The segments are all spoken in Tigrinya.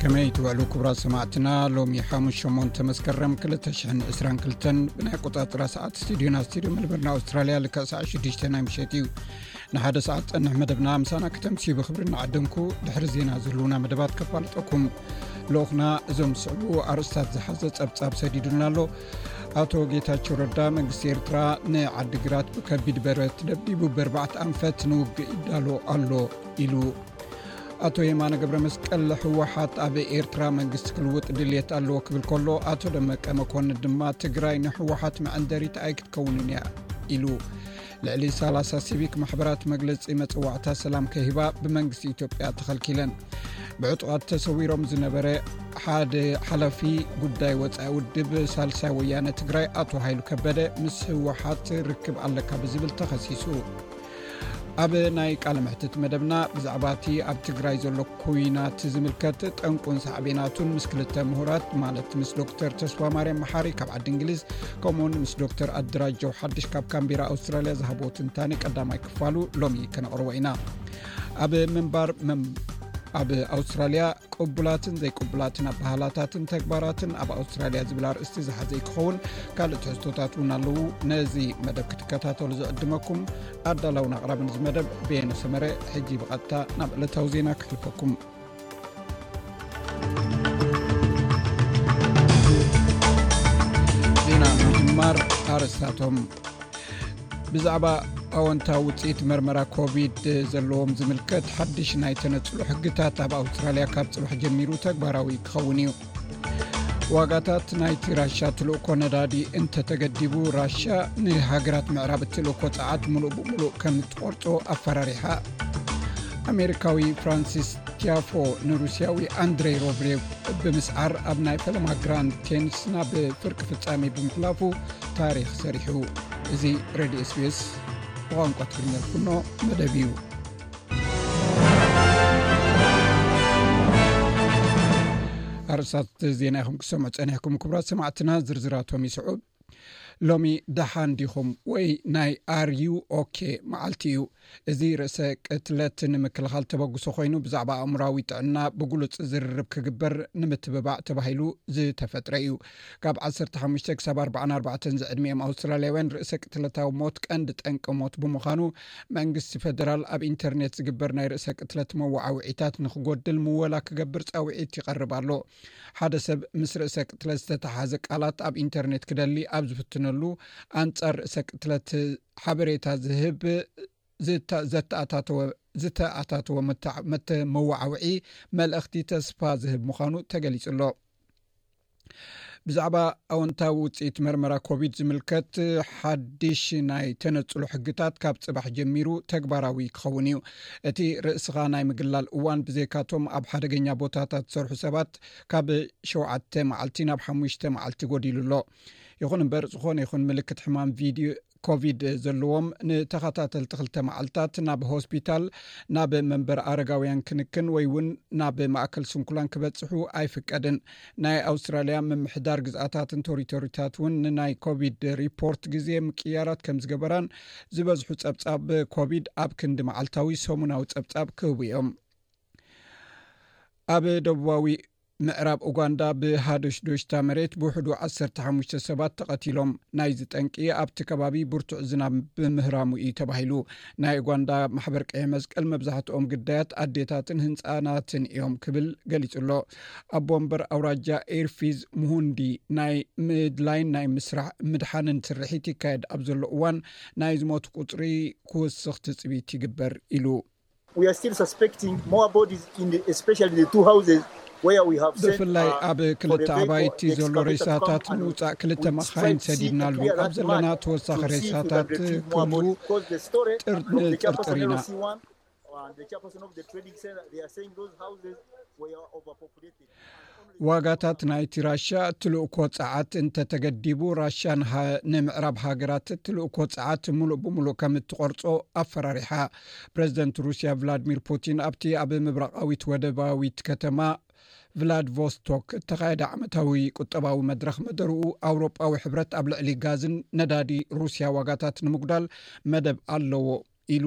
ከመይ ትበሉ ክብራት ሰማዕትና ሎሚ ሓሙስ 8 መስከረም 222 ብናይ ቆፃፅራ ሰዓት ስቱድዮና ስቱድዮ መልበርና ኣውስትራልያ ልክዕ ሰዓት 6ዱሽ ናይ ምሸጥ እዩ ንሓደ ሰዓት ፀንሕ መደብና ምሳና ክተምሲ ብክብሪ እናዓደምኩ ድሕሪ ዜና ዝህልውና መደባት ከፋልጠኩም ልኡክና እዞም ዝስዕቡ ኣርስታት ዝሓዘ ፀብፃብ ሰዲዱና ኣሎ ኣቶ ጌታቸው ረዳ መንግስቲ ኤርትራ ንዓዲግራት ብከቢድ በረት ደብዲቡ ብርባዕት ኣንፈት ንውግእ ይዳሎ ኣሎ ኢሉ ኣቶ የማነ ገብረ መስቀል ህወሓት ኣብ ኤርትራ መንግስቲ ክልውጥ ድልት ኣለዎ ክብል ከሎ ኣቶ ደመቀ መኮን ድማ ትግራይ ንህወሓት መዐንደሪት ኣይክትከውንን እያ ኢሉ ልዕሊ 30 ሲቪክ ማሕበራት መግለፂ መፅዋዕታ ሰላም ከሂባ ብመንግስቲ ኢትዮጵያ ተኸልኪለን ብዕጡቓት ተሰዊሮም ዝነበረ ሓደ ሓላፊ ጉዳይ ወፃኢ ውድብ ሳልሳይ ወያነ ትግራይ ኣቶ ሃይሉ ከበደ ምስ ህወሓት ርክብ ኣለካ ብዝብል ተኸሲሱ ኣብ ናይ ቃል ምሕትት መደብና ብዛዕባ እቲ ኣብ ትግራይ ዘሎ ኩናት ዝምልከት ጠንቁን ሳዕቤናቱን ምስ ክልተ ምሁራት ማለት ምስ ዶክተር ተስፋ ማርያም መሓሪ ካብ ዓዲ እንግሊዝ ከምኡውን ምስ ዶክተር ኣድራጀው ሓድሽ ካብ ካምቢራ ኣውስትራልያ ዝሃቦ ትንታኒ ቀዳማይ ክፋሉ ሎሚ ክነቕርቦ ኢና ኣብ ምንባር ኣብ ኣውስትራልያ ቅቡላትን ዘይቅቡላትን ኣባህላታትን ተግባራትን ኣብ ኣውስትራልያ ዝብል ኣርእስቲ ዝሓዘይ ክኸውን ካልእ ተህዝቶታት እውን ኣለዉ ነዚ መደብ ክትከታተሉ ዝዕድመኩም ኣዳላውን ኣቕራቢ ንዚ መደብ ቤየነ ሰመረ ሕጂ ብቐጥታ ናብ ዕለታዊ ዜና ክህልከኩም ዜና ምጅማር ኣርስታቶም ብዛዕባ ኣወንታዊ ውፅኢት መርመራ ኮቪድ ዘለዎም ዝምልከት ሓድሽ ናይ ተነፅሎ ሕግታት ኣብ ኣውስትራልያ ካብ ፅባሕ ጀሚሩ ተግባራዊ ክኸውን እዩ ዋጋታት ናይቲ ራሻ ትልእኮ ነዳዲ እንተተገዲቡ ራሻ ንሃገራት ምዕራብ እትልእኮ ፀዓት ሙሉእ ብምሉእ ከም ትቆርፆ ኣፈራሪሓ ኣሜሪካዊ ፍራንሲስ ጃፎ ንሩስያዊ ኣንድሬ ሮብሬቭ ብምስዓር ኣብ ናይ ፈለማ ግራንድ ቴንስ ናብ ፍርቂ ፍፃሚ ብምሕላፉ ታሪክ ሰሪሑ እዚ ሬድዮ ስፔስ ብቋንቋ ትግርኛ ዝኩኖ መደብ እዩ ኣርስታት ዜና ይኹም ክሰምዑ ፀኒሕኩም ክቡራት ሰማዕትና ዝርዝራቶም ይስዑ ሎሚ ደሓን ዲኹም ወይ ናይ ኣርዩ ኦኬ መዓልቲ እዩ እዚ ርእሰ ቅትለት ንምክልኻል ተበግሶ ኮይኑ ብዛዕባ ኣእምራዊ ጥዕና ብጉሉፅ ዝርርብ ክግበር ንምትብባዕ ተባሂሉ ዝተፈጥረ እዩ ካብ 15 ክሳብ 44 ዝዕድሚኦም ኣውስትራልያውያን ርእሰ ቅትለታዊ ሞት ቀንዲ ጠንቂ ሞት ብምዃኑ መንግስቲ ፈደራል ኣብ ኢንተርኔት ዝግበር ናይ ርእሰ ቅትለት መወዓውዒታት ንክጎድል ምወላ ክገብር ጻውዒት ይቐርብ ኣሎ። ሓደ ሰብ ምስ ርእሰ ቅትለት ዝተተሓሓዘ ቃላት ኣብ ኢንተርኔት ክደሊ ኣብ ዝፍትነሉ ኣንጻር ርእሰ ቅትለት ሓበሬታ ዝህብ ዘተኣታተወ ዝተኣታተወ መወዓውዒ መልእኽቲ ተስፋ ዝህብ ምዃኑ ተገሊጹ ኣሎ። ብዛዕባ ኣወንታዊ ውፅኢት መርመራ ኮቪድ ዝምልከት ሓድሽ ናይ ተነፅሎ ሕግታት ካብ ፅባሕ ጀሚሩ ተግባራዊ ክኸውን እዩ እቲ ርእስኻ ናይ ምግላል እዋን ብዘይካቶም ኣብ ሓደገኛ ቦታታት ዝሰርሑ ሰባት ካብ ሸውዓተ መዓልቲ ናብ ሓሙሽተ መዓልቲ ጎዲሉ ኣሎ ይኹን እምበር ዝኾነ ይኹን ምልክት ሕማም ቪድዮ ኮቪድ ዘለዎም ንተኸታተልቲ ክልተ መዓልትታት ናብ ሆስፒታል ናብ መንበሪ ኣረጋውያን ክንክን ወይ እውን ናብ ማእከል ስንኩላን ክበፅሑ ኣይፍቀድን ናይ ኣውስትራልያ ምምሕዳር ግዝኣታትን ቶሪቶሪታት እውን ንናይ ኮቪድ ሪፖርት ግዜ ምቅያራት ከም ዝገበራን ዝበዝሑ ፀብፃብ ኮቪድ ኣብ ክንዲ መዓልታዊ ሰሙናዊ ፀብፃብ ክህቡ እዮም ኣብ ደቡባዊ ምዕራብ ኡጋንዳ ብሃዶሽዶሽታ መሬት ብውሕዱ ዓሰርተ ሓሙሽተ ሰባት ተቐቲሎም። ናይዚ ጠንቂ ኣብቲ ከባቢ ብርቱዕ ዝናብ ብምህራሙ እዩ ተባሂሉ። ናይ ኡጋንዳ ማሕበር ቀይሕ መስቀል መብዛሕትኦም ግዳያት ኣዴታትን ህንጻናትን እዮም ክብል ገሊጹ ኣሎ። ኣቦ ወንበር ኣውራጃ ኤርፊዝ ሙሁንዲ ናይ ምድላይን ናይ ምስራሕ ምድሓንን ስርሒት ይካየድ ኣብ ዘሎ እዋን ናይ ዝሞቱ ቁጽሪ ክውስኽ ትጽቢት ይግበር ኢሉ። ብፍላይ ኣብ ክልተ ኣባይቲ ዘሎ ሬሳታት ንምውፃእ ክልተ መኻይን ሰዲድናሉ ኣብ ዘለና ተወሳኺ ሬሳታት ክህልዉ ንጥርጥር ኢና። ዋጋታት ናይቲ ራሻ ትልእኮ ጸዓት እንተተገዲቡ ራሻ ንምዕራብ ሃገራት ትልእኮ ጸዓት ምሉእ ብምሉእ ከም እትቖርጾ ኣፈራሪሓ ፕረዚደንት ሩስያ ቭላድሚር ፑቲን ኣብቲ ኣብ ምብራቓዊት ወደባዊት ከተማ ቭላድቮስቶክ እተኻየደ ዓመታዊ ቁጠባዊ መድረኽ መደርኡ ኣውሮጳዊ ሕብረት ኣብ ልዕሊ ጋዝን ነዳዲ ሩስያ ዋጋታት ንምጉዳል መደብ ኣለዎ ኢሉ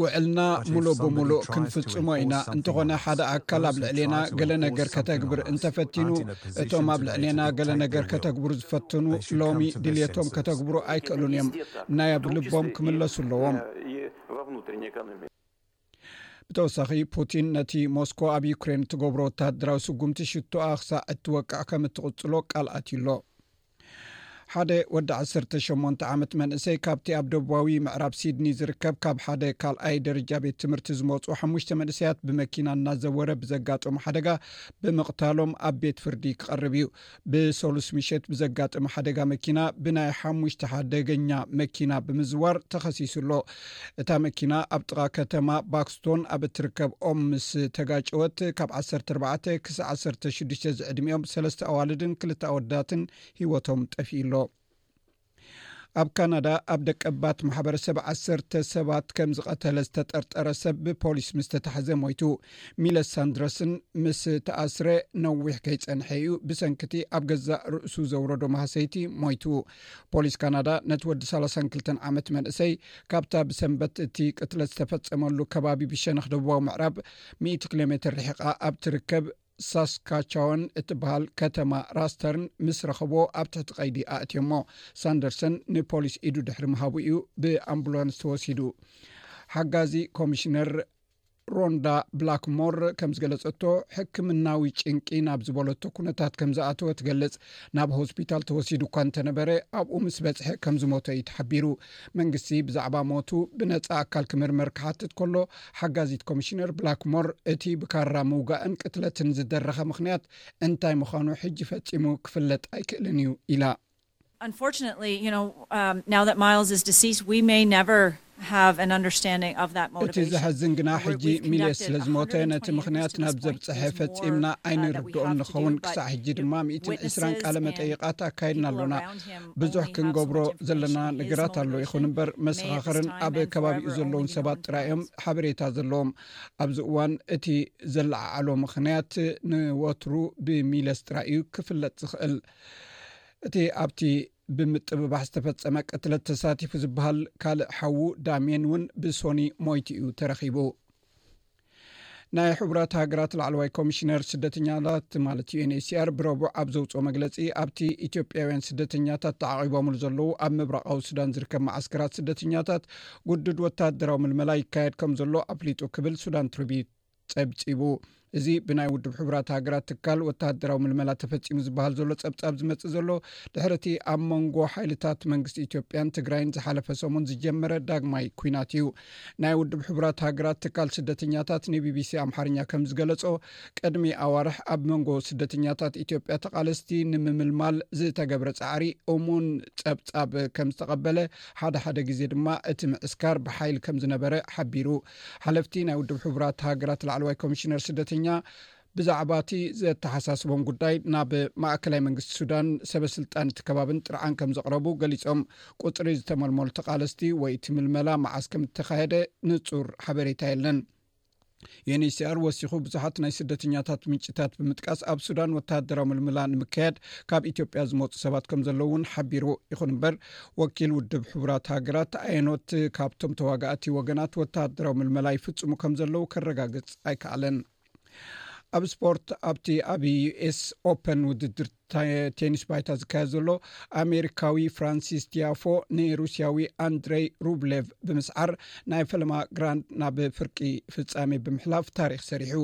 ውዕልና ሙሉእ ብሙሉእ ክንፍፅሞ ኢና፣ እንተኾነ ሓደ ኣካል ኣብ ልዕሌና ገለ ነገር ከተግብር እንተፈቲኑ እቶም ኣብ ልዕሌና ገለ ነገር ከተግብሩ ዝፈተኑ ሎሚ ድልየቶም ከተግብሩ ኣይክእሉን እዮም፣ ናይ ኣብ ልቦም ክምለሱ ኣለዎም። ብተወሳኺ ፑቲን ነቲ ሞስኮ ኣብ ዩክሬን እትገብሮ ወተሃደራዊ ስጉምቲ ሽቶኣ ክሳዕ እትወቅዕ ከም እትቕፅሎ ቃል ኣትዩ ኣሎ። ሓደ ወዲ ዓሰርተ ሸሞንተ ዓመት መንእሰይ ካብቲ ኣብ ደቡባዊ ምዕራብ ሲድኒ ዝርከብ ካብ ሓደ ካልኣይ ደረጃ ቤት ትምህርቲ ዝመፁ ሓሙሽተ መንእሰያት ብመኪና እናዘወረ ብዘጋጠሙ ሓደጋ ብምቕታሎም ኣብ ቤት ፍርዲ ክቐርብ እዩ ብሰሉስ ምሸት ብዘጋጠመ ሓደጋ መኪና ብናይ ሓሙሽተ ሓደገኛ መኪና ብምዝዋር ተኸሲሱ ኣሎ እታ መኪና ኣብ ጥቓ ከተማ ባክስቶን ኣብ እትርከብ ኦም ምስ ተጋጨወት ካብ 14 ክሳዕ 16 ዝዕድሚኦም ሰለስተ ኣዋልድን ክልተ ኣወዳትን ህይወቶም ጠፍኡ ኣሎ ኣብ ካናዳ ኣብ ደቀባት ማሕበረሰብ ዓሰርተ ሰባት ከም ዝቐተለ ዝተጠርጠረ ሰብ ብፖሊስ ምስ ተታሕዘ ሞይቱ ሚለስ ሳንድረስን ምስ ተኣስረ ነዊሕ ከይፀንሐ እዩ ብሰንኪቲ ኣብ ገዛእ ርእሱ ዘውረዶ ማህሰይቲ ሞይቱ ፖሊስ ካናዳ ነቲ ወዲ ሰላሳን ክልተን ዓመት መንእሰይ ካብታ ብሰንበት እቲ ቅትለት ዝተፈፀመሉ ከባቢ ብሸነኽ ደቡባዊ ምዕራብ ሚእቲ ኪሎ ሜትር ርሒቓ ኣብ ትርከብ ሳስካቻወን እትበሃል ከተማ ራስተርን ምስ ረኸቦ ኣብ ትሕቲ ቀይዲ ኣእትዮሞ ሳንደርሰን ንፖሊስ ኢዱ ድሕሪ ምሃቡ እዩ ብኣምቡላንስ ተወሲዱ ሓጋዚ ኮሚሽነር ሮንዳ ብላክሞር ከም ዝገለጸቶ ሕክምናዊ ጭንቂ ናብ ዝበለቶ ኩነታት ከም ዝኣተወ ትገልጽ ናብ ሆስፒታል ተወሲዱ እኳ እንተነበረ ኣብኡ ምስ በጽሐ ከም ዝሞተ እዩ ተሓቢሩ መንግስቲ ብዛዕባ ሞቱ ብነፃ ኣካል ክምርመር ክሓትት ከሎ ሓጋዚት ኮሚሽነር ብላክሞር እቲ ብካራ ምውጋእን ቅትለትን ዝደረኸ ምክንያት እንታይ ምዃኑ ሕጂ ፈጺሙ ክፍለጥ ኣይክእልን እዩ ኢላ እቲ ዘሕዝን ግና ሕጂ ሚሌስ ስለ ዝሞተ ነቲ ምኽንያት ናብ ዘብጽሐ ፈጺምና ኣይንርድኦን ንኸውን። ክሳዕ ሕጂ ድማ ሚእትን ዕስራን ቃለ መጠይቓት ኣካይድና ኣሎና። ብዙሕ ክንገብሮ ዘለና ነገራት ኣሎ፣ ይኹን እምበር መሰኻኽርን ኣብ ከባቢኡ ዘለዉን ሰባት ጥራይ እዮም ሓበሬታ ዘለዎም። ኣብዚ እዋን እቲ ዘለዓዓሎ ምኽንያት ንወትሩ ብሚሌስ ጥራይ እዩ ክፍለጥ ዝኽእል። እቲ ኣብቲ ብምጥብባሕ ዝተፈፀመ ቅትለት ተሳቲፉ ዝበሃል ካልእ ሓዉ ዳሜን እውን ብሶኒ ሞይቱ እዩ ተረኺቡ ናይ ሕቡራት ሃገራት ላዕለዋይ ኮሚሽነር ስደተኛታት ማለት ዩንኤችሲኣር ብረቡዕ ኣብ ዘውፅኦ መግለፂ ኣብቲ ኢትዮጵያውያን ስደተኛታት ተዓቂቦምሉ ዘለዉ ኣብ ምብራቃዊ ሱዳን ዝርከብ መዓስከራት ስደተኛታት ጉዱድ ወተሃደራዊ ምልመላ ይካየድ ከም ዘሎ ኣፍሊጡ ክብል ሱዳን ትሪቢዩት ጸብጺቡ። እዚ ብናይ ውድብ ሕቡራት ሃገራት ትካል ወተሃደራዊ ምልመላ ተፈጺሙ ዝበሃል ዘሎ ጸብጻብ ዝመጽእ ዘሎ ድሕሪ እቲ ኣብ መንጎ ሓይልታት መንግስቲ ኢትዮጵያን ትግራይን ዝሓለፈ ሰሙን ዝጀመረ ዳግማይ ኩናት እዩ ናይ ውድብ ሕቡራት ሃገራት ትካል ስደተኛታት ንቢቢሲ ኣምሓርኛ ከም ዝገለጾ ቅድሚ ኣዋርሕ ኣብ መንጎ ስደተኛታት ኢትዮጵያ ተቓለስቲ ንምምልማል ዝተገብረ ጻዕሪ እሙን ጸብጻብ ከም ዝተቐበለ ሓደ ሓደ ግዜ ድማ እቲ ምዕስካር ብሓይል ከም ዝነበረ ሓቢሩ ሓለፍቲ ናይ ውድብ ሕቡራት ሃገራት ላዕለዋይ ኮሚሽነር ስደተኛ ብዛዕባ እቲ ዘተሓሳስቦም ጉዳይ ናብ ማእከላይ መንግስቲ ሱዳን ሰበስልጣን እቲ ከባብን ጥርዓን ከም ዘቕረቡ ገሊፆም ቁፅሪ ዝተመልመሉ ተቓለስቲ ወይ እቲ ምልመላ መዓስ ከም እተካየደ ንፁር ሓበሬታ የለን ዩንስኣር ወሲኹ ብዙሓት ናይ ስደተኛታት ምንጭታት ብምጥቃስ ኣብ ሱዳን ወተሃደራዊ ምልምላ ንምካየድ ካብ ኢትዮጵያ ዝመፁ ሰባት ከም ዘለዉ እውን ሓቢሩ ይኹን እምበር ወኪል ውድብ ሕቡራት ሃገራት ኣየኖት ካብቶም ተዋጋእቲ ወገናት ወተሃደራዊ ምልመላ ይፍጽሙ ከም ዘለዉ ከረጋግጽ ኣይከኣለን ኣብ ስፖርት ኣብቲ ኣብ ዩስ ኦፐን ውድድር ቴኒስ ባይታ ዝካየድ ዘሎ ኣሜሪካዊ ፍራንሲስ ዲያፎ ንሩስያዊ ኣንድረይ ሩብሌቭ ብምስዓር ናይ ፈለማ ግራንድ ናብ ፍርቂ ፍፃሜ ብምሕላፍ ታሪክ ሰሪሑ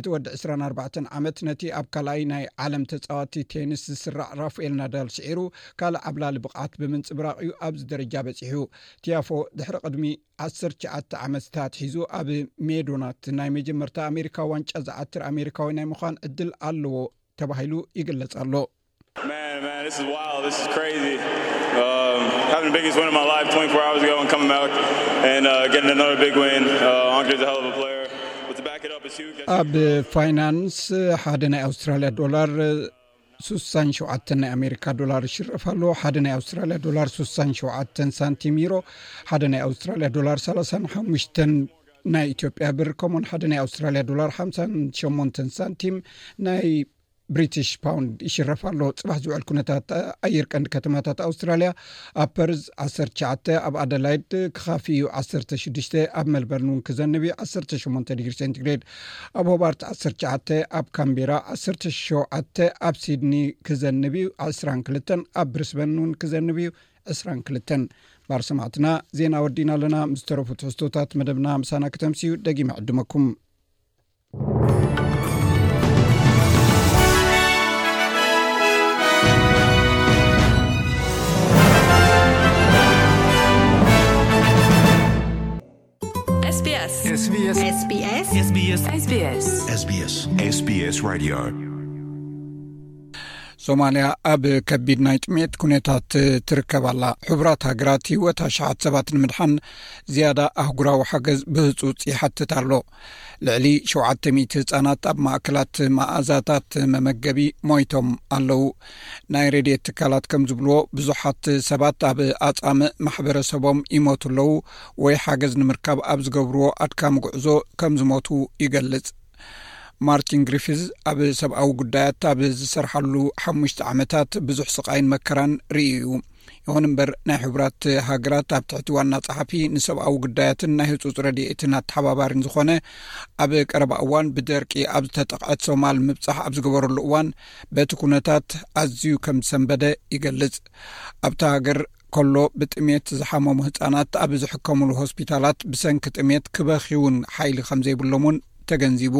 እቲ ወዲ 24 ዓመት ነቲ ኣብ ካልኣይ ናይ ዓለም ተፃዋቲ ቴኒስ ዝስራዕ ራፍኤል ናዳል ስዒሩ ካልእ ዓብላሊ ብቕዓት ብምንጽብራቕ እዩ ኣብዚ ደረጃ በጺሑ። ቲያፎ ድሕሪ ቅድሚ ዓሰርተ ትሽዓተ ዓመትት ኣትሒዙ ኣብ ሜዶናት ናይ መጀመርታ ኣሜሪካዊ ዋንጫ ዝዓትር ኣሜሪካዊ ናይ ምዃን ዕድል ኣለዎ ተባሂሉ ይግለጽ ኣሎ። ኣብ ፋይናንስ ሓደ ናይ ኣውስትራልያ ዶላር። ሱሳን ሸውዓተን ናይ ኣሜሪካ ዶላር ይሽረፍ ኣሎ ሓደ ናይ ኣውስትራልያ ዶላር ሱሳን ሸውዓተን ሳንቲም ዩሮ ሓደ ናይ ኣውስትራልያ ዶላር ሳላሳን ሓሙሽተን ናይ ኢትዮጵያ ብር ከምኡን ሓደ ናይ ኣውስትራልያ ዶላር ሓምሳን ሸሞንተን ሳንቲም ናይ ብሪትሽ ፓውንድ ይሽረፍ ኣሎ ፅባሕ ዝውዕል ኩነታት ኣየር ቀንዲ ከተማታት ኣውስትራልያ ኣብ ፐርዝ ዓሰርትሸዓተ ኣብ ኣደላይድ ክካፊ እዩ ዓሰርተ ሽዱሽተ ኣብ መልበርን እውን ክዘንብ እዩ ዓሰርተ ሸሞንተ ዲግሪ ሴንትግሬድ ኣብ ሆባርት ዓሰርተ ትሽዓተ ኣብ ካምቢራ ዓሰርተ ሸውዓተ ኣብ ሲድኒ ክዘንብ እዩ ዕስራን ክልተን ኣብ ብሪስበን እውን ክዘንብ እዩ ዕስራን ክልተን ባር ሰማዕትና ዜና ወዲና ኣለና ምስ ተረፉ ትሕዝቶታት መደብና ምሳና ክተምስ እዩ ደጊመ ዕድመኩም SBS SBS SBS SBS SBS SBS SBS Radio ሶማልያ ኣብ ከቢድ ናይ ጥሜት ኩነታት ትርከብ ኣላ ሕቡራት ሃገራት ህወት ኣሸሓት ሰባት ንምድሓን ዝያዳ ኣህጉራዊ ሓገዝ ብህፁፅ ይሓትት ኣሎ ልዕሊ 700 ህፃናት ኣብ ማእከላት መእዛታት መመገቢ ሞይቶም ኣለው ናይ ሬድት ትካላት ከም ዝብልዎ ብዙሓት ሰባት ኣብ ኣፃምእ ማሕበረሰቦም ይሞቱ ኣለው ወይ ሓገዝ ንምርካብ ኣብ ዝገብርዎ ኣድካሚ ጉዕዞ ከም ዝሞቱ ይገልጽ ማርቲን ግሪፊዝ ኣብ ሰብኣዊ ጉዳያት ኣብ ዝሰርሓሉ ሓሙሽተ ዓመታት ብዙሕ ስቓይን መከራን ርእዩ እዩ ይኹን እምበር ናይ ሕቡራት ሃገራት ኣብ ትሕቲ ዋና ጸሓፊ ንሰብኣዊ ጉዳያትን ናይ ህፁፅ ረድኤትን ኣተሓባባሪን ዝኾነ ኣብ ቀረባ እዋን ብደርቂ ኣብ ዝተጠቕዐት ሶማል ምብፃሕ ኣብ ዝገበረሉ እዋን በቲ ኩነታት ኣዝዩ ከም ዝሰንበደ ይገልጽ ኣብታ ሃገር ከሎ ብጥሜት ዝሓመሙ ህፃናት ኣብ ዝሕከምሉ ሆስፒታላት ብሰንኪ ጥሜት ክበኪውን ሓይሊ ከም ዘይብሎም እውን ተገንዚቡ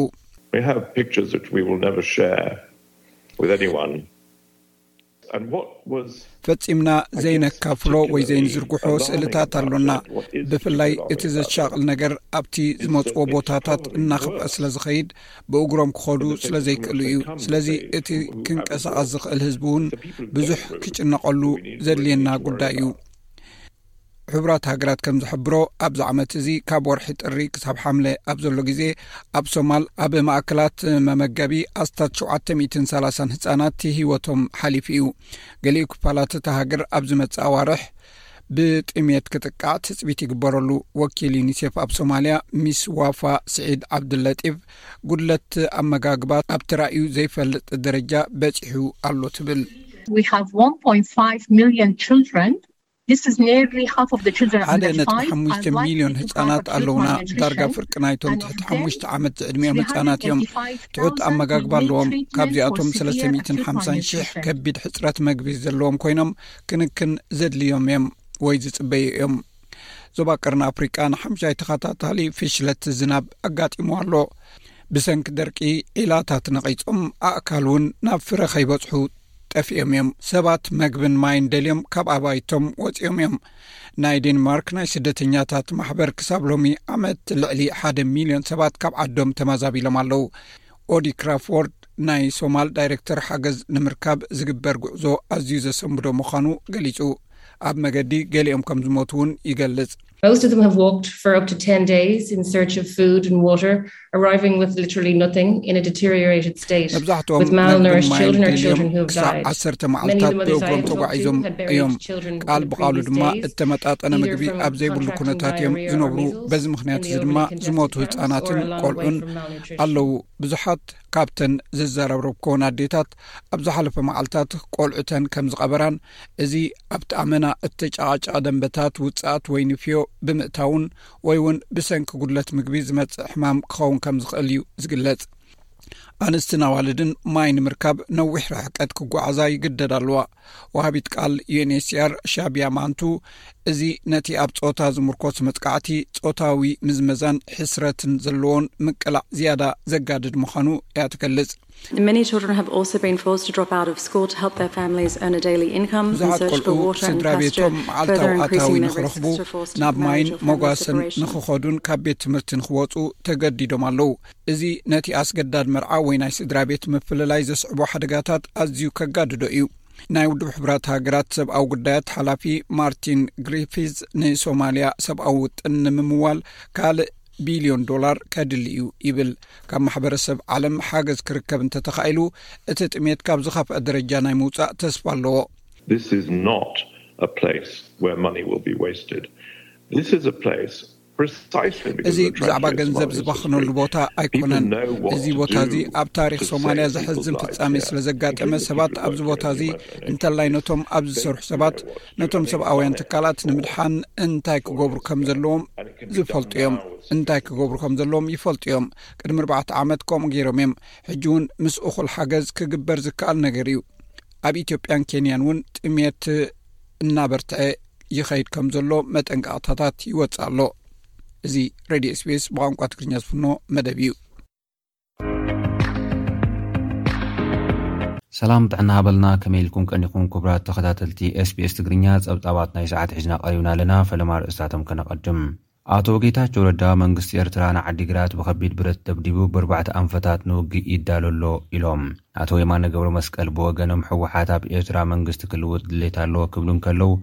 ፈፂምና ዘይነካፍሎ ወይ ዘይንዝርግሖ ስእልታት ኣሎና ብፍላይ እቲ ዘሻቅል ነገር ኣብቲ ዝመፅዎ ቦታታት እናክፍዐ ስለ ዝኸይድ ብእግሮም ክኸዱ ስለ ዘይክእሉ እዩ። ስለዚ እቲ ክንቀሳቐስ ዝኽእል ህዝቢ እውን ብዙሕ ክጭነቐሉ ዘድልየና ጉዳይ እዩ። ሕቡራት ሃገራት ከም ዝሕብሮ ኣብዚ ዓመት እዚ ካብ ወርሒ ጥሪ ክሳብ ሓምለ ኣብ ዘሎ ግዜ ኣብ ሶማል ኣብ ማእከላት መመገቢ ኣስታት 730 ህፃናት ሂወቶም ሓሊፉ እዩ ገሊኡ ክፋላት እታ ሃገር ኣብ ዝመፅእ ኣዋርሕ ብጥሜት ክጥቃዕ ትፅቢት ይግበረሉ ወኪል ዩኒሴፍ ኣብ ሶማልያ ሚስ ዋፋ ስዒድ ዓብዱለጢፍ ጉድለት ኣመጋግባት ኣብቲ ራእዩ ዘይፈልጥ ደረጃ በፂሑ ኣሎ ትብል ሓደ ነቲ ሓሙሽተ ሚልዮን ህፃናት ኣለዉና ዳርጋ ፍርቂ ናይቶም ትሕቲ ሓሙሽተ ዓመት ዝዕድሚኦም ህፃናት እዮም ትሑት ኣመጋግባ ኣለዎም ካብዚኣቶም ሰለስተ ሓ0 ሽ ከቢድ ሕፅረት መግቢ ዘለዎም ኮይኖም ክንክን ዘድልዮም እዮም ወይ ዝፅበዩ እዮም ዞባ ቅርኒ ኣፍሪቃ ንሓምሻይ ተኸታታሊ ፍሽለት ዝናብ ኣጋጢሞ ኣሎ ብሰንኪ ደርቂ ዒላታት ነቒፆም ኣእካል እውን ናብ ፍረ ከይበፅሑ ጠፍኦም እዮም ሰባት መግብን ማይን ደልዮም ካብ ኣባይቶም ወፂኦም እዮም ናይ ዴንማርክ ናይ ስደተኛታት ማሕበር ክሳብ ሎሚ ዓመት ልዕሊ ሓደ ሚልዮን ሰባት ካብ ዓዶም ተማዛቢሎም ኣለው ኦዲ ክራፍዎርድ ናይ ሶማል ዳይረክተር ሓገዝ ንምርካብ ዝግበር ጉዕዞ ኣዝዩ ዘሰምብዶ ምዃኑ ገሊጹ ኣብ መገዲ ገሊኦም ከም ዝሞት እውን ይገልጽ መብዛሕትኦም ክሳዕ ዓሰርተ መዓልታት ብእግሮም ተጓዒዞም እዮም ቃል ብቃሉ ድማ እተመጣጠነ ምግቢ ኣብ ዘይብሉ ኩነታት እዮም ዝነብሩ በዚ ምክንያት እዚ ድማ ዝሞቱ ህፃናትን ቆልዑን ኣለዉ ብዙሓት ካብተን ዝዘረብረብኮን ኣዴታት ኣብ ዝሓለፈ መዓልትታት ቆልዑተን ከም ዝቐበራን እዚ ኣብቲ ኣመና እተጨቓጨቐ ደንበታት ውፅኣት ወይ ንፍዮ ብምእታውን ወይ እውን ብሰንኪ ጉድለት ምግቢ ዝመፅእ ሕማም ክኸውን ከም ዝኽእል እዩ ዝግለፅ ኣንስትን ኣዋልድን ማይ ንምርካብ ነዊሕ ርሕቀት ክጓዓዛ ይግደድ ኣለዋ ወሃቢት ቃል ዩንስያር ሻቢያ ማንቱ እዚ ነቲ ኣብ ፆታ ዝምርኮስ መጥቃዕቲ ፆታዊ ምዝመዛን ሕስረትን ዘለዎን ምቅላዕ ዝያዳ ዘጋድድ ምዃኑ እያ ትገልጽ ብዙሓት ቆልዑ ስድራ ቤቶም መዓልታዊ ኣታዊ ንክረኽቡ ናብ ማይን መጓሰን ንክኸዱን ካብ ቤት ትምህርቲ ንክወፁ ተገዲዶም ኣለዉ እዚ ነቲ ኣስገዳድ መርዓ ወይ ናይ ስድራ ቤት ምፍልላይ ዘስዕቦ ሓደጋታት ኣዝዩ ከጋድዶ እዩ። ናይ ውድብ ሕብራት ሃገራት ሰብኣዊ ጉዳያት ሓላፊ ማርቲን ግሪፊዝ ንሶማልያ ሰብኣዊ ውጥን ንምምዋል ካልእ ቢልዮን ዶላር ከድሊ እዩ ይብል ካብ ማሕበረሰብ ዓለም ሓገዝ ክርከብ እንተተኻኢሉ እቲ ጥሜት ካብ ዝኸፍዐ ደረጃ ናይ ምውፃእ ተስፋ ኣለዎ እዚ ብዛዕባ ገንዘብ ዝባኽነሉ ቦታ ኣይኮነን። እዚ ቦታ እዚ ኣብ ታሪኽ ሶማልያ ዘሕዝን ፍጻሜ ስለ ዘጋጠመ ሰባት ኣብዚ ቦታ እዚ እንተላይ ነቶም ኣብዚ ዝሰርሑ ሰባት ነቶም ሰብኣውያን ትካላት ንምድሓን እንታይ ክገብሩ ከም ዘለዎም ዝፈልጡ እዮም እንታይ ክገብሩ ከም ዘለዎም ይፈልጡ እዮም ቅድሚ ኣርባዕተ ዓመት ከምኡ ገይሮም እዮም ሕጂ እውን ምስ እኹል ሓገዝ ክግበር ዝከኣል ነገር እዩ ኣብ ኢትዮጵያን ኬንያን እውን ጥሜት እናበርትዐ ይኸይድ ከም ዘሎ መጠንቀቕታታት ይወፅእ ኣሎ እዚ ሬድዮ ስፔስ ብቋንቋ ትግርኛ ዝፍኖ መደብ እዩ ሰላም ጥዕና ሃበልና ከመይ ኢልኩም ቀኒኹም ክቡራት ተኸታተልቲ ስbስ ትግርኛ ጸብጻባት ናይ ሰዓት ሒዝና ቀሪብና ኣለና ፈለማ ርእስታቶም ከነቐድም ኣቶ ጌታቸው ረዳ መንግስቲ ኤርትራ ንዓዲግራት ብከቢድ ብረት ደብዲቡ ብኣርባዕተ ኣንፈታት ንውግእ ይዳሎ ኣሎ ኢሎም። ኣቶ የማነ ገብረመስቀል ብወገኖም ህወሓት ኣብ ኤርትራ መንግስቲ ክልውጥ ድሌት ኣለዎ ክብሉ እንከለው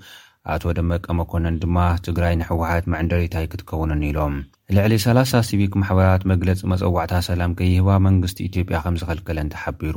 ኣቶ ደመቀ መኮነን ድማ ትግራይ ንህወሓት መዕንደሪት ኣይክትከውንን ኢሎም። ልዕሊ ሰላሳ ሲቪክ ማሕበራት መግለጺ መጸዋዕታ ሰላም ከይህባ መንግስቲ ኢትዮጵያ ከምዝኸልከለን ተሓቢሩ።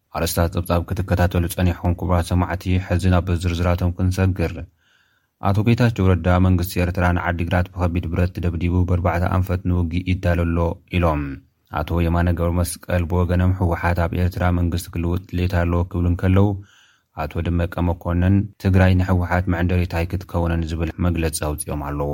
ኣርእስታት ጸብጻብ ክትከታተሉ ጸኒሕኩም ክቡራት ሰማዕቲ ሕዚ ናብ ዝርዝራቶም ክንሰግር። ኣቶ ጌታቸው ረዳ መንግስቲ ኤርትራ ንዓዲግራት ብከቢድ ብረት ደብዲቡ በርባዕተ ኣንፈት ንውግእ ይዳሎ ኣሎ ኢሎም። ኣቶ የማነ ገብረመስቀል ብወገኖም ህወሓት ኣብ ኤርትራ መንግስቲ ክልውጥ ድሌት ኣለዎ ክብሉ እንከለው ኣቶ ደመቀ መኮነን ትግራይ ንህወሓት መዕንደሪት ኣይክትከውንን ዝብል መግለጺ ኣውጺኦም ኣለው።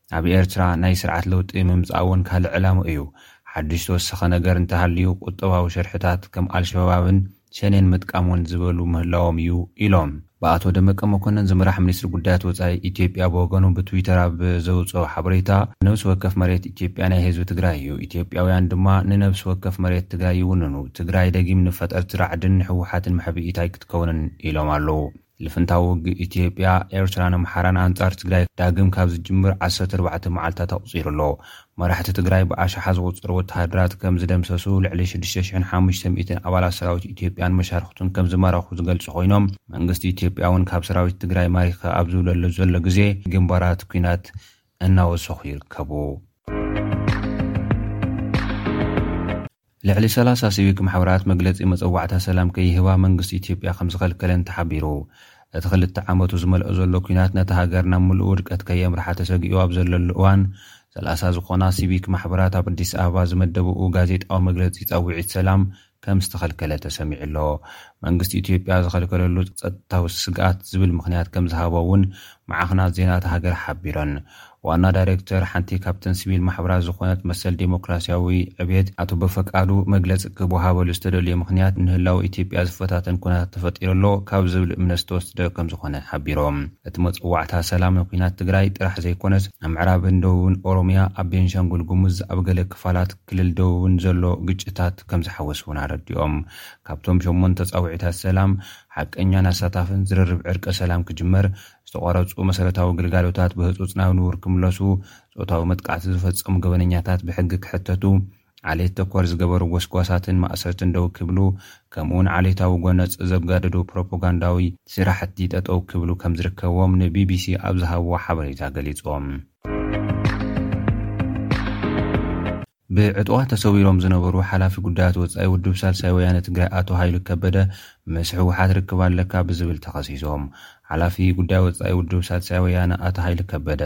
ኣብ ኤርትራ ናይ ስርዓት ለውጢ ምምጻእ እውን ካልእ ዕላምኡ እዩ። ሓድሽ ዝተወሰኸ ነገር እንተሃልዩ ቁጠባዊ ሽርሕታት ከም ኣልሸባብን ሸኔን ምጥቃም እውን ዝበሉ ምህላዎም እዩ ኢሎም። ብኣቶ ደመቀ መኮነን ዝምራሕ ሚኒስትሪ ጉዳያት ወጻኢ ኢትዮጵያ ብወገኑ ብትዊተር ኣብ ዘውጽኦ ሓበሬታ ነብሲ ወከፍ መሬት ኢትዮጵያ ናይ ህዝቢ ትግራይ እዩ፣ ኢትዮጵያውያን ድማ ንነብሲ ወከፍ መሬት ትግራይ ይውንኑ፣ ትግራይ ደጊም ንፈጠርቲ ራዕድን ንህወሓትን መሕብኢት ኣይክትከውንን ኢሎም ኣለው። ልፍንታዊ ውግእ ኢትዮጵያ፣ ኤርትራን ኣምሓራን ኣንጻር ትግራይ ዳግም ካብ ዝጅምር ዓሰርተ ኣርባዕተ መዓልታት ኣቑጺሩ ኣሎ። መራሕቲ ትግራይ ብኣሽሓት ዝቑጸሩ ወተሃደራት ከም ዝደምሰሱ፣ ልዕሊ ሽዱሽተ ሽሕን ሓሙሽተ ሚእትን ኣባላት ሰራዊት ኢትዮጵያን መሻርኽቱን ከም ዝማረኹ ዝገልጹ ኮይኖም፣ መንግስቲ ኢትዮጵያ'ውን ካብ ሰራዊት ትግራይ ማሪኸ ኣብ ዝብለሉ ዘሎ ግዜ ግንባራት ኲናት እናወሰኹ ይርከቡ። ልዕሊ ሰላሳ ሲቪክ ማሕበራት መግለጺ መጸዋዕታ ሰላም ከይህባ መንግስቲ ኢትዮጵያ ከምዝኸልከለን ተሓቢሩ። እቲ ክልተ ዓመቱ ዝመልኦ ዘሎ ኲናት ነታ ሃገር ናብ ምሉእ ውድቀት ከየምርሓ ተሰጊኡ ኣብ ዘለሉ እዋን ሰላሳ ዝኾና ሲቪክ ማሕበራት ኣብ ኣዲስ ኣበባ ዝመደበኡ ጋዜጣዊ መግለጺ ጸውዒት ሰላም ከምዝተኸልከለ ተሰሚዑ'ሎ። መንግስቲ ኢትዮጵያ ዝኸልከለሉ ጸጥታዊ ስግኣት ዝብል ምኽንያት ከምዝሃቦ'ውን ማዕኽናት ዜና እታ ሃገር ሓቢረን። ዋና ዳይሬክተር ሓንቲ ካብተን ሲቪል ማሕበራት ዝኾነት መሰል ዴሞክራሲያዊ ዕብየት ኣቶ በፈቃዱ መግለፂ ክወሃበሉ ዝተደልዮ ምኽንያት ንህላወ ኢትዮጵያ ዝፈታተን ኩነታት ተፈጢሩ ኣሎ ካብ ዝብል እምነት ዝተወስደ ከምዝኾነ ሓቢሮም። እቲ መፀዋዕታ ሰላም ንኩናት ትግራይ ጥራሕ ዘይኮነስ ኣብ ምዕራብን ደቡብን ኦሮሚያ፣ ኣብ ቤንሻንጉል ጉሙዝ፣ ኣብ ገለ ክፋላት ክልል ደቡብን ዘሎ ግጭታት ከምዝሓወስ እውን ኣረዲኦም። ካብቶም ሸሞንተ ፃውዒታት ሰላም ሓቀኛን ኣሳታፍን ዝርርብ ዕርቀ ሰላም ክጅመር፣ ዝተቋረፁ መሰረታዊ ግልጋሎታት ብህፁፅ ናብ ንቡር ክምለሱ፣ ፆታዊ መጥቃዕቲ ዝፈፀሙ ገበነኛታት ብሕጊ ክሕተቱ፣ ዓሌት ተኮር ዝገበሩ ጎስጓሳትን ማእሰርትን ደው ክብሉ ከምኡ እውን ዓሌታዊ ጎነፅ ዘጋድዱ ፕሮፖጋንዳዊ ስራሕቲ ጠጠው ክብሉ ከምዝርከብዎም ንቢቢሲ ኣብ ዝሃብዎ ሓበሬታ ገሊፆም። ብዕጥዋ ተሰዊሮም ዝነበሩ ሓላፊ ጉዳያት ወፃኢ ውድብ ሳልሳይ ወያነ ትግራይ ኣቶ ሃይሉ ከበደ ምስ ህወሓት ርክብ ኣለካ ብዝብል ተኸሲሶም። ሓላፊ ጉዳይ ወፃኢ ውድብ ሳልሳይ ወያነ ኣቶ ሃይሉ ከበደ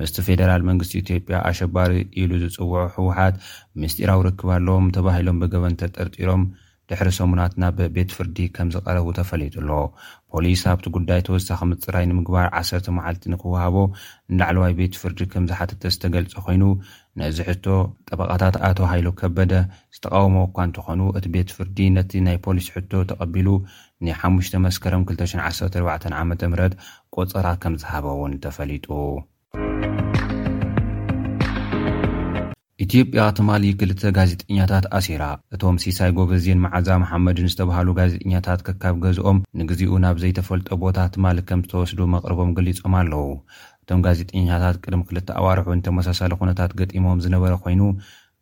ምስቲ ፌደራል መንግስቲ ኢትዮጵያ ኣሸባሪ ኢሉ ዝፅውዖ ህወሓት ምስጢራዊ ርክብ ኣለዎም ተባሂሎም ብገበን ተጠርጢሮም ድሕሪ ሰሙናት ናብ ቤት ፍርዲ ከም ዝቐረቡ ተፈሊጡ ኣሎ። ፖሊስ ኣብቲ ጉዳይ ተወሳኺ ምጽራይ ንምግባር ዓሰርተ መዓልቲ ንክወሃቦ ንላዕለዋይ ቤት ፍርዲ ከም ዝሓተተ ዝተገልጸ ኮይኑ፣ ነዚ ሕቶ፣ ጠበቓታት ኣቶ ሃይሉ ከበደ ዝተቓወምዎ እኳ እንተኾኑ፣ እቲ ቤት ፍርዲ ነቲ ናይ ፖሊስ ሕቶ ተቐቢሉ ናይ ሓሙሽተ መስከረም ክልተ ሽሕን ዓሰርተ ኣርባዕተን ዓመተ ምህረት ቆጸራ ከም ዝሃበ'ውን ተፈሊጡ። ኢትዮጵያ ትማሊ ክልተ ጋዜጠኛታት ኣሲራ። እቶም ሲሳይ ጎበዜን መዓዛ መሓመድን ዝተብሃሉ ጋዜጠኛታት ከካብ ገዝኦም ንግዚኡ ናብ ዘይተፈልጠ ቦታ ትማሊ ከምዝተወስዱ መቕርቦም ገሊፆም ኣለው። እቶም ጋዜጠኛታት ቅድሚ ክልተ ኣዋርሕ እውን ተመሳሳሊ ኩነታት ገጢምዎም ዝነበረ ኮይኑ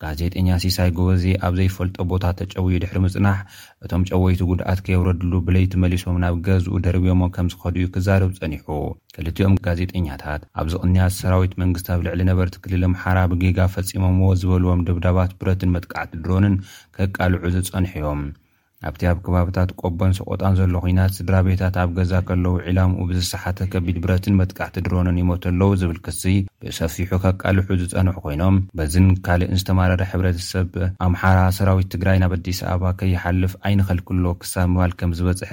ጋዜጠኛ ሲሳይ ጎበዜ ኣብ ዘይፈልጦ ቦታ ተጨውዩ ድሕሪ ምፅናሕ እቶም ጨወይቲ ጉድኣት ከየውረድሉ ብለይቲ መሊሶም ናብ ገዝኡ ደርብዮሞ ከምዝኸዱ እዩ ክዛረብ ፀኒሑ። ክልቲኦም ጋዜጠኛታት፣ ኣብዚ ቅንያት ሰራዊት መንግስቲ ኣብ ልዕሊ ነበርቲ ክልል ኣምሓራ ብጌጋ ፈጺሞምዎ ዝበልዎም ደብዳባት ብረትን መጥቃዕቲ ድሮንን ከቃልዑ ዝጸንሑ'ዮም። ኣብቲ ኣብ ከባብታት ቆቦን ሰቖጣን ዘሎ ኲናት፣ ስድራቤታት ኣብ ገዛ ከለዉ ዒላምኡ ብዝሰሓተ ከቢድ ብረትን መጥቃዕቲ ድሮንን ይሞቱ ኣለዉ ዝብል ክሲ ብሰፊሑ ከቃልሑ ዝጸንሑ ኮይኖም፣ በዚን ካልእን ዝተማረረ ሕብረተሰብ ኣምሓራ፣ ሰራዊት ትግራይ ናብ ኣዲስ ኣበባ ከይሓልፍ ኣይንኸልክሎ ክሳብ ምባል ከምዝበጽሐ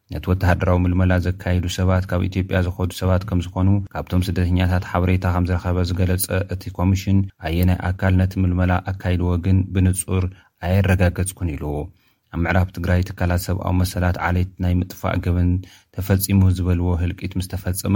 ነቲ ወተሃደራዊ ምልመላ ዘካይዱ ሰባት ካብ ኢትዮጵያ ዝኸዱ ሰባት ከምዝኾኑ ካብቶም ስደተኛታት ሓበሬታ ከምዝረኸበ ዝገለፀ እቲ ኮሚሽን ኣየናይ ኣካል ነቲ ምልመላ ኣካይድዎ ግን ብንፁር ኣየረጋገፅኩን ኢሉ። ኣብ ምዕራብ ትግራይ ትካላት ሰብኣዊ መሰላት ዓሌት ናይ ምጥፋእ ገበን ተፈፂሙ ዝበልዎ ህልቂት ምስተፈፀመ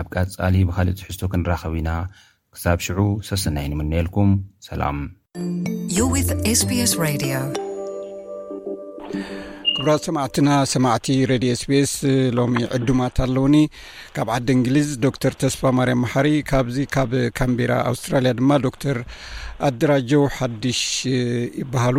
ኣብ ቀጻሊ ብኻልእ ትሕዝቶ ክንራኸብ ኢና ክሳብ ሽዑ ሰሰናዩ ንምነየልኩም ሰላም። You're with SBS Radio. ክብራት ሰማዕትና ሰማዕቲ ረድዮ ስቤስ ሎሚ ዕዱማት ኣለውኒ ካብ ዓዲ እንግሊዝ ዶክተር ተስፋ ማርያም መሓሪ ካብዚ ካብ ካምቢራ ኣውስትራልያ ድማ ዶክተር ኣደራጀው ሓድሽ ይበሃሉ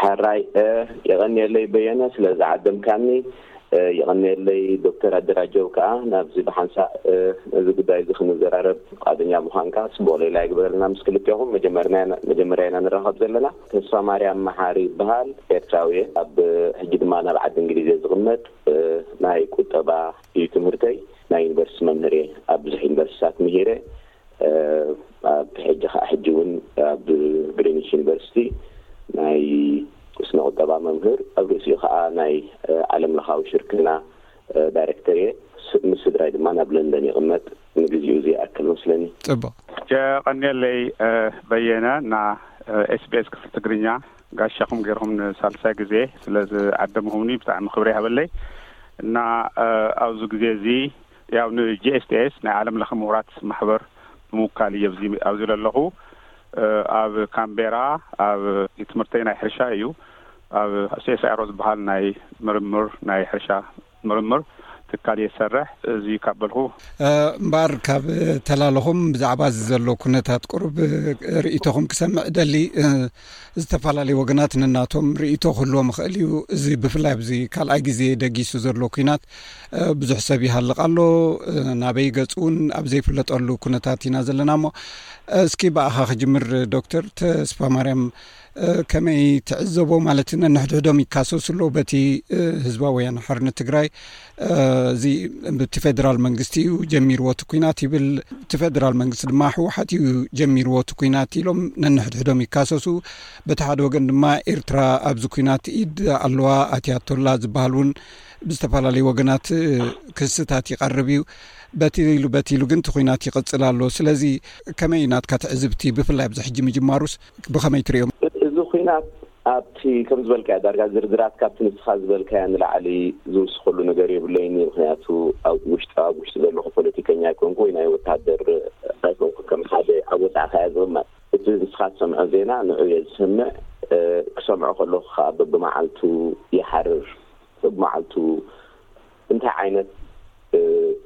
ሐራይ የቀንየለይ በየነ ስለ ዝዓደምካኒ የቀንየለይ ዶክተር ኣደራጀው ከኣ ናብዚ ብሓንሳእ እዚ ጉዳይ እዚ ክንዘራረብ ፍቃደኛ ምዃንካ ጽቡቅ ሌላ ይግበረልና ምስ ክልቴኹም መጀመርያ ኢና ንራኸብ ዘለና ተስፋማርያም መሓሪ ይበሃል ኤርትራዊ እየ ኣብ ሕጂ ድማ ናብ ዓዲ እንግሊዝ እየ ዝቅመጥ ናይ ቁጠባ እዩ ትምህርተይ ናይ ዩኒቨርስቲ መምህር እየ ኣብ ብዙሕ ዩኒቨርስቲታት ምሂረ ኣብ ሕጂ ከኣ ሕጂ እውን ኣብ ግሪኒች ዩኒቨርሲቲ ናይ ስነ ቁጠባ መምህር ኣብ ርእሲኡ ከኣ ናይ ዓለም ለኻዊ ሽርክና ዳይረክተር እየ። ምስ ስድራይ ድማ ናብ ለንደን ይቕመጥ። ንግዚኡ እዚ ይኣክል መስለኒ። ጽቡቕ። የቐንየለይ በየነ እና ኤስቢኤስ ክፍሊ ትግርኛ ጋሻኹም ጌርኩም ንሳልሳይ ግዜ ስለ ዝዓደምኹምኒ ብጣዕሚ ክብሪ ይሃበለይ እና ኣብዚ ግዜ እዚ ያው ንጂኤስቲኤስ ናይ ዓለም ለኸ ምሁራት ማሕበር ብምውካል እየ ኣብዚ ኣብዚ ዘለኹ ኣብ ካምቤራ ኣብ ትምህርተይ ናይ ሕርሻ እዩ ኣብ ሴሳሮ ዝበሃል ናይ ምርምር ናይ ሕርሻ ምርምር ትካል እየ ዝሰርሕ እዚ ካብ በልኩ እምበኣር ካብ ተላለኹም ብዛዕባ እዚ ዘሎ ኩነታት ቁሩብ ርእቶኹም ክሰምዕ እደሊ ዝተፈላለዩ ወገናት ንናቶም ርእቶ ክህልዎም ይኽእል እዩ እዚ ብፍላይ ኣብዚ ካልኣይ ግዜ ደጊሱ ዘሎ ኩናት ብዙሕ ሰብ ይሃልቕ ኣሎ ናበይ ገፅ እውን ኣብ ዘይፍለጠሉ ኩነታት ኢና ዘለና እሞ እስኪ ብኣኻ ክጅምር ዶክተር ተስፋ ማርያም ከመይ ትዕዘቦ ማለት ነንሕድሕዶም ይካሰሱ ኣለዉ በቲ ህዝባውያን ሓርነት ትግራይ እዚ እቲ ፌደራል መንግስቲ እዩ ጀሚርዎ እቲ ኩናት ይብል እቲ ፌደራል መንግስቲ ድማ ህወሓት እዩ ጀሚርዎ እቲ ኩናት ኢሎም ነንሕድሕዶም ይካሰሱ በቲ ሓደ ወገን ድማ ኤርትራ ኣብዚ ኩናት ኢድ ኣለዋ ኣትያቶላ ዝበሃል እውን ብዝተፈላለዩ ወገናት ክስታት ይቀርብ እዩ በቲ ኢሉ በቲ ኢሉ ግን እቲ ኩናት ይቅፅል ኣሎ ስለዚ ከመይ ናትካ ትዕዝብቲ ብፍላይ ኣብዚ ሕጂ ምጅማሩስ ብከመይ ትሪእዮም እዚ ኩናት ኣብቲ ከም ዝበልካዮ ዳርጋ ዝርዝራት ካብቲ ንስኻ ዝበልካዮ ንላዕሊ ዝውስኸሉ ነገር የብለይን እየ ምኽንያቱ ኣብ ውሽጢ ኣብ ውሽጢ ዘለኹ ፖለቲከኛ ኣይኮንኩ ወይ ናይ ወታሃደር ኣይኮንኩን ከም ሓደ ኣብ ወጻእኻ እያ ዝቕመጥ እቲ ንስኻ ትሰምዖ ዜና ንዑ እየ ዝሰምዕ ክሰምዖ ከለኹ ከኣ በብመዓልቱ ይሓርር በብመዓልቱ እንታይ ዓይነት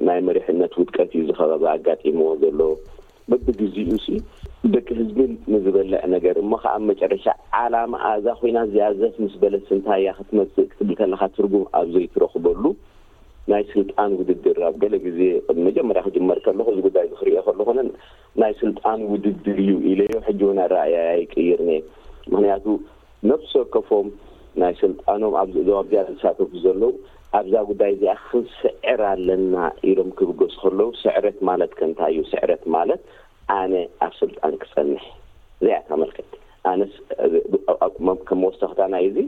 ናይ መሪሕነት ውድቀት እዩ ዝኸበባ ኣጋጢምዎ ዘሎ? በብግዚኡሲ ደቂ ህዝቢ ንዝበልዕ ነገር እሞ ከኣ ኣብ መጨረሻ ዓላማኣ እዛ ኩናት እዚኣ ዘፍ ምስ በለት ስንታያ ክትመጽእ ክትብል ከለኻ ትርጉም ኣብ ዘይትረኽበሉ ናይ ስልጣን ውድድር ኣብ ገለ ግዜ መጀመርያ ክጅመር ከለኹ እዚ ጉዳይ እዚ ክርእዮ ከለኹ ናይ ስልጣን ውድድር እዩ ኢለዮ ሕጂ ውን ኣረኣእያይ ኣይቅይርን እየ ምክንያቱ ነብሲ ወከፎም ናይ ስልጣኖም ኣብዚ እዞም ኣብዚኣ ዝሳተፉ ዘለዉ ኣብዛ ጉዳይ እዚኣ ክንስዕር ኣለና ኢሎም ክብገሱ ከለዉ ስዕረት ማለት ከ እንታይ እዩ ስዕረት ማለት ኣነ ኣብ ስልጣን ክጸንሕ እዚኣ እያ እታ መልከት ኣነስ ከም መወሰክታ ናይ እዚ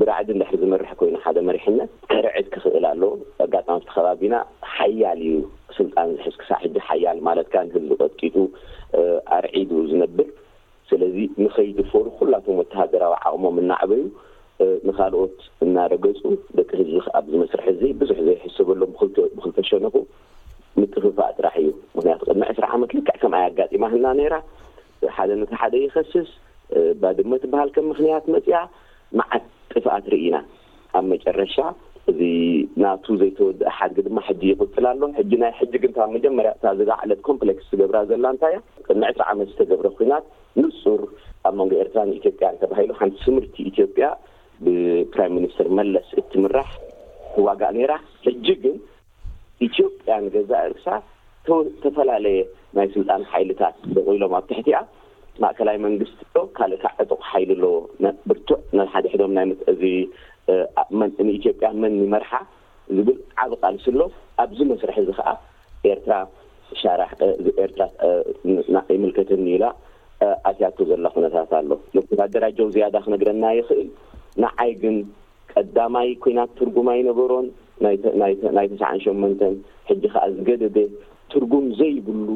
ብራዕዲ እንድሕር ዝመርሕ ኮይኑ ሓደ መሪሕነት ከርዕድ ክኽእል ኣለዎ። ኣጋጣሚ ኣብቲ ከባቢና ሓያል እዩ ስልጣን ዝሕዝ ክሳዕ ሕጂ ሓያል ማለት ከኣ ንህዝቢ ቀጥቂጡ ኣርዒዱ ዝነብር ስለዚ ንኸይድፈሩ ኩላቶም ወተሃደራዊ ዓቕሞም እናዕበዩ ንኻልኦት እናረገጹ ደቂ ህዝቢ ከኣ ኣብዚ መስርሕ እዚ ብዙሕ ዘይሕሰበሎም ብኽልተ ብኽልተ ሸነኹ ምጥፍፋእ ጥራሕ እዩ ምኽንያቱ ቅድሚ ዕስራ ዓመት ልክዕ ከምኣ እያ ኣጋጢማትና ነይራ ሓደ ነቲ ሓደ ይኸስስ፣ ባድመ ትበሃል ከም ምኽንያት መጺኣ መዓት ጥፍኣት ርኢና። ኣብ መጨረሻ እዚ ናቱ ዘይተወድኣ ሓድጊ ድማ ሕጂ ይቕጽል ኣሎ። ሕጂ ናይ ሕጂ ግን እታ መጀመርያ እታ ዝጋ ዕለት ኮምፕለክስ ትገብራ ዘላ እንታይ እያ? ቅድሚ ዕስራ ዓመት ዝተገብረ ኲናት ንጹር ኣብ መንጎ ኤርትራን ኢትዮጵያን ተባሂሉ ሓንቲ ስምርቲ ኢትዮጵያ ብፕራይም ሚኒስተር መለስ እትምራሕ ትዋጋእ ነይራ። ሕጂ ግን። ኢትዮጵያ ንገዛእ ርእሳ ዝተፈላለየ ናይ ስልጣን ሓይልታት ቦቒሎም ኣብ ትሕቲኣ ማእከላይ መንግስቲ ዶ ካልእ ካእ ዕጡቕ ሓይሊ ኣሎ ብርቱዕ ነንሓድሕዶም ናይ ምት እዚ ኣእ ንኢትዮጵያ መን ይመርሓ ዝብል ዓቢ ቃልሲ ኣሎ ኣብዚ መስርሕ እዚ ካኣ ኤርትራ ሻራ እ ኤርትራ እ ይምልከተኒ ኢላ ኣትያቶ ዘላ ኩነታት ኣሎ ወተሃደር ኣጀው ዝያዳ ክነግረና ይኽእል ንዓይ ግን ቀዳማይ ኩናት ትርጉም ኣይነበሮን ናይ ተስዓን ሸሞንተን ሕጂ ከኣ ዝገደደ ትርጉም ዘይብሉ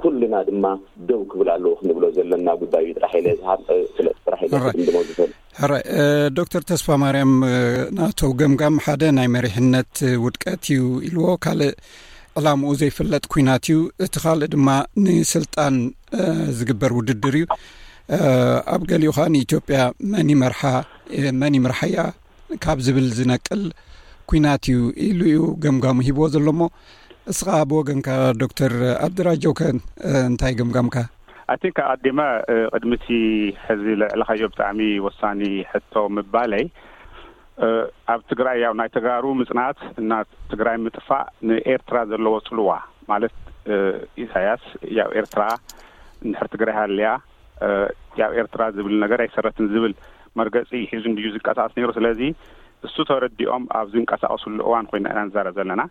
ኩልና ድማ ደው ክብል ኣለዎ ክንብሎ ዘለና ጉዳይ እዩ ጥራሕ ኢለ ዝሃብ ፍለጥ ጥራሕ ኢለ ክድምድሞ ዝፈል ሕራይ ዶክተር ተስፋ ማርያም ናቶ ገምጋም ሓደ ናይ መሪሕነት ውድቀት እዩ ኢልዎ ካልእ ዕላምኡ ዘይፍለጥ ኩናት እዩ እቲ ካልእ ድማ ንስልጣን ዝግበር ውድድር እዩ ኣብ ገሊኡ ከዓ ንኢትዮጵያ መን ይመርሓ መን ይምርሓያ ካብ ዝብል ዝነቅል ኩናት እዩ ኢሉ እዩ ገምጋሙ ሂብዎ ዘሎ እሞ እስኻ ብወገንካ ዶክተር ኣብደራጀው ከ እንታይ ገምጋምካ ኣይ ቲንክ ኣቀዲመ ቅድሚ እቲ ሕዚ ለዕልኻዮ ብጣዕሚ ወሳኒ ሕቶ ምባለይ ኣብ ትግራይ ያው ናይ ተጋሩ ምጽናት እና ትግራይ ምጥፋእ ንኤርትራ ዘለዎ ጽልዋ ማለት ኢሳያስ ያው ኤርትራ እንድሕር ትግራይ ሃልያ ያብ ኤርትራ ዝብል ነገር ኣይሰረትን ዝብል መርገጺ ሒዙ እንድዩ ዝንቀሳቀስ ነይሩ ስለዚ እሱ ተረዲኦም ኣብ ዝንቀሳቀስሉ እዋን ኮይና ኢና ንዛረብ ዘለና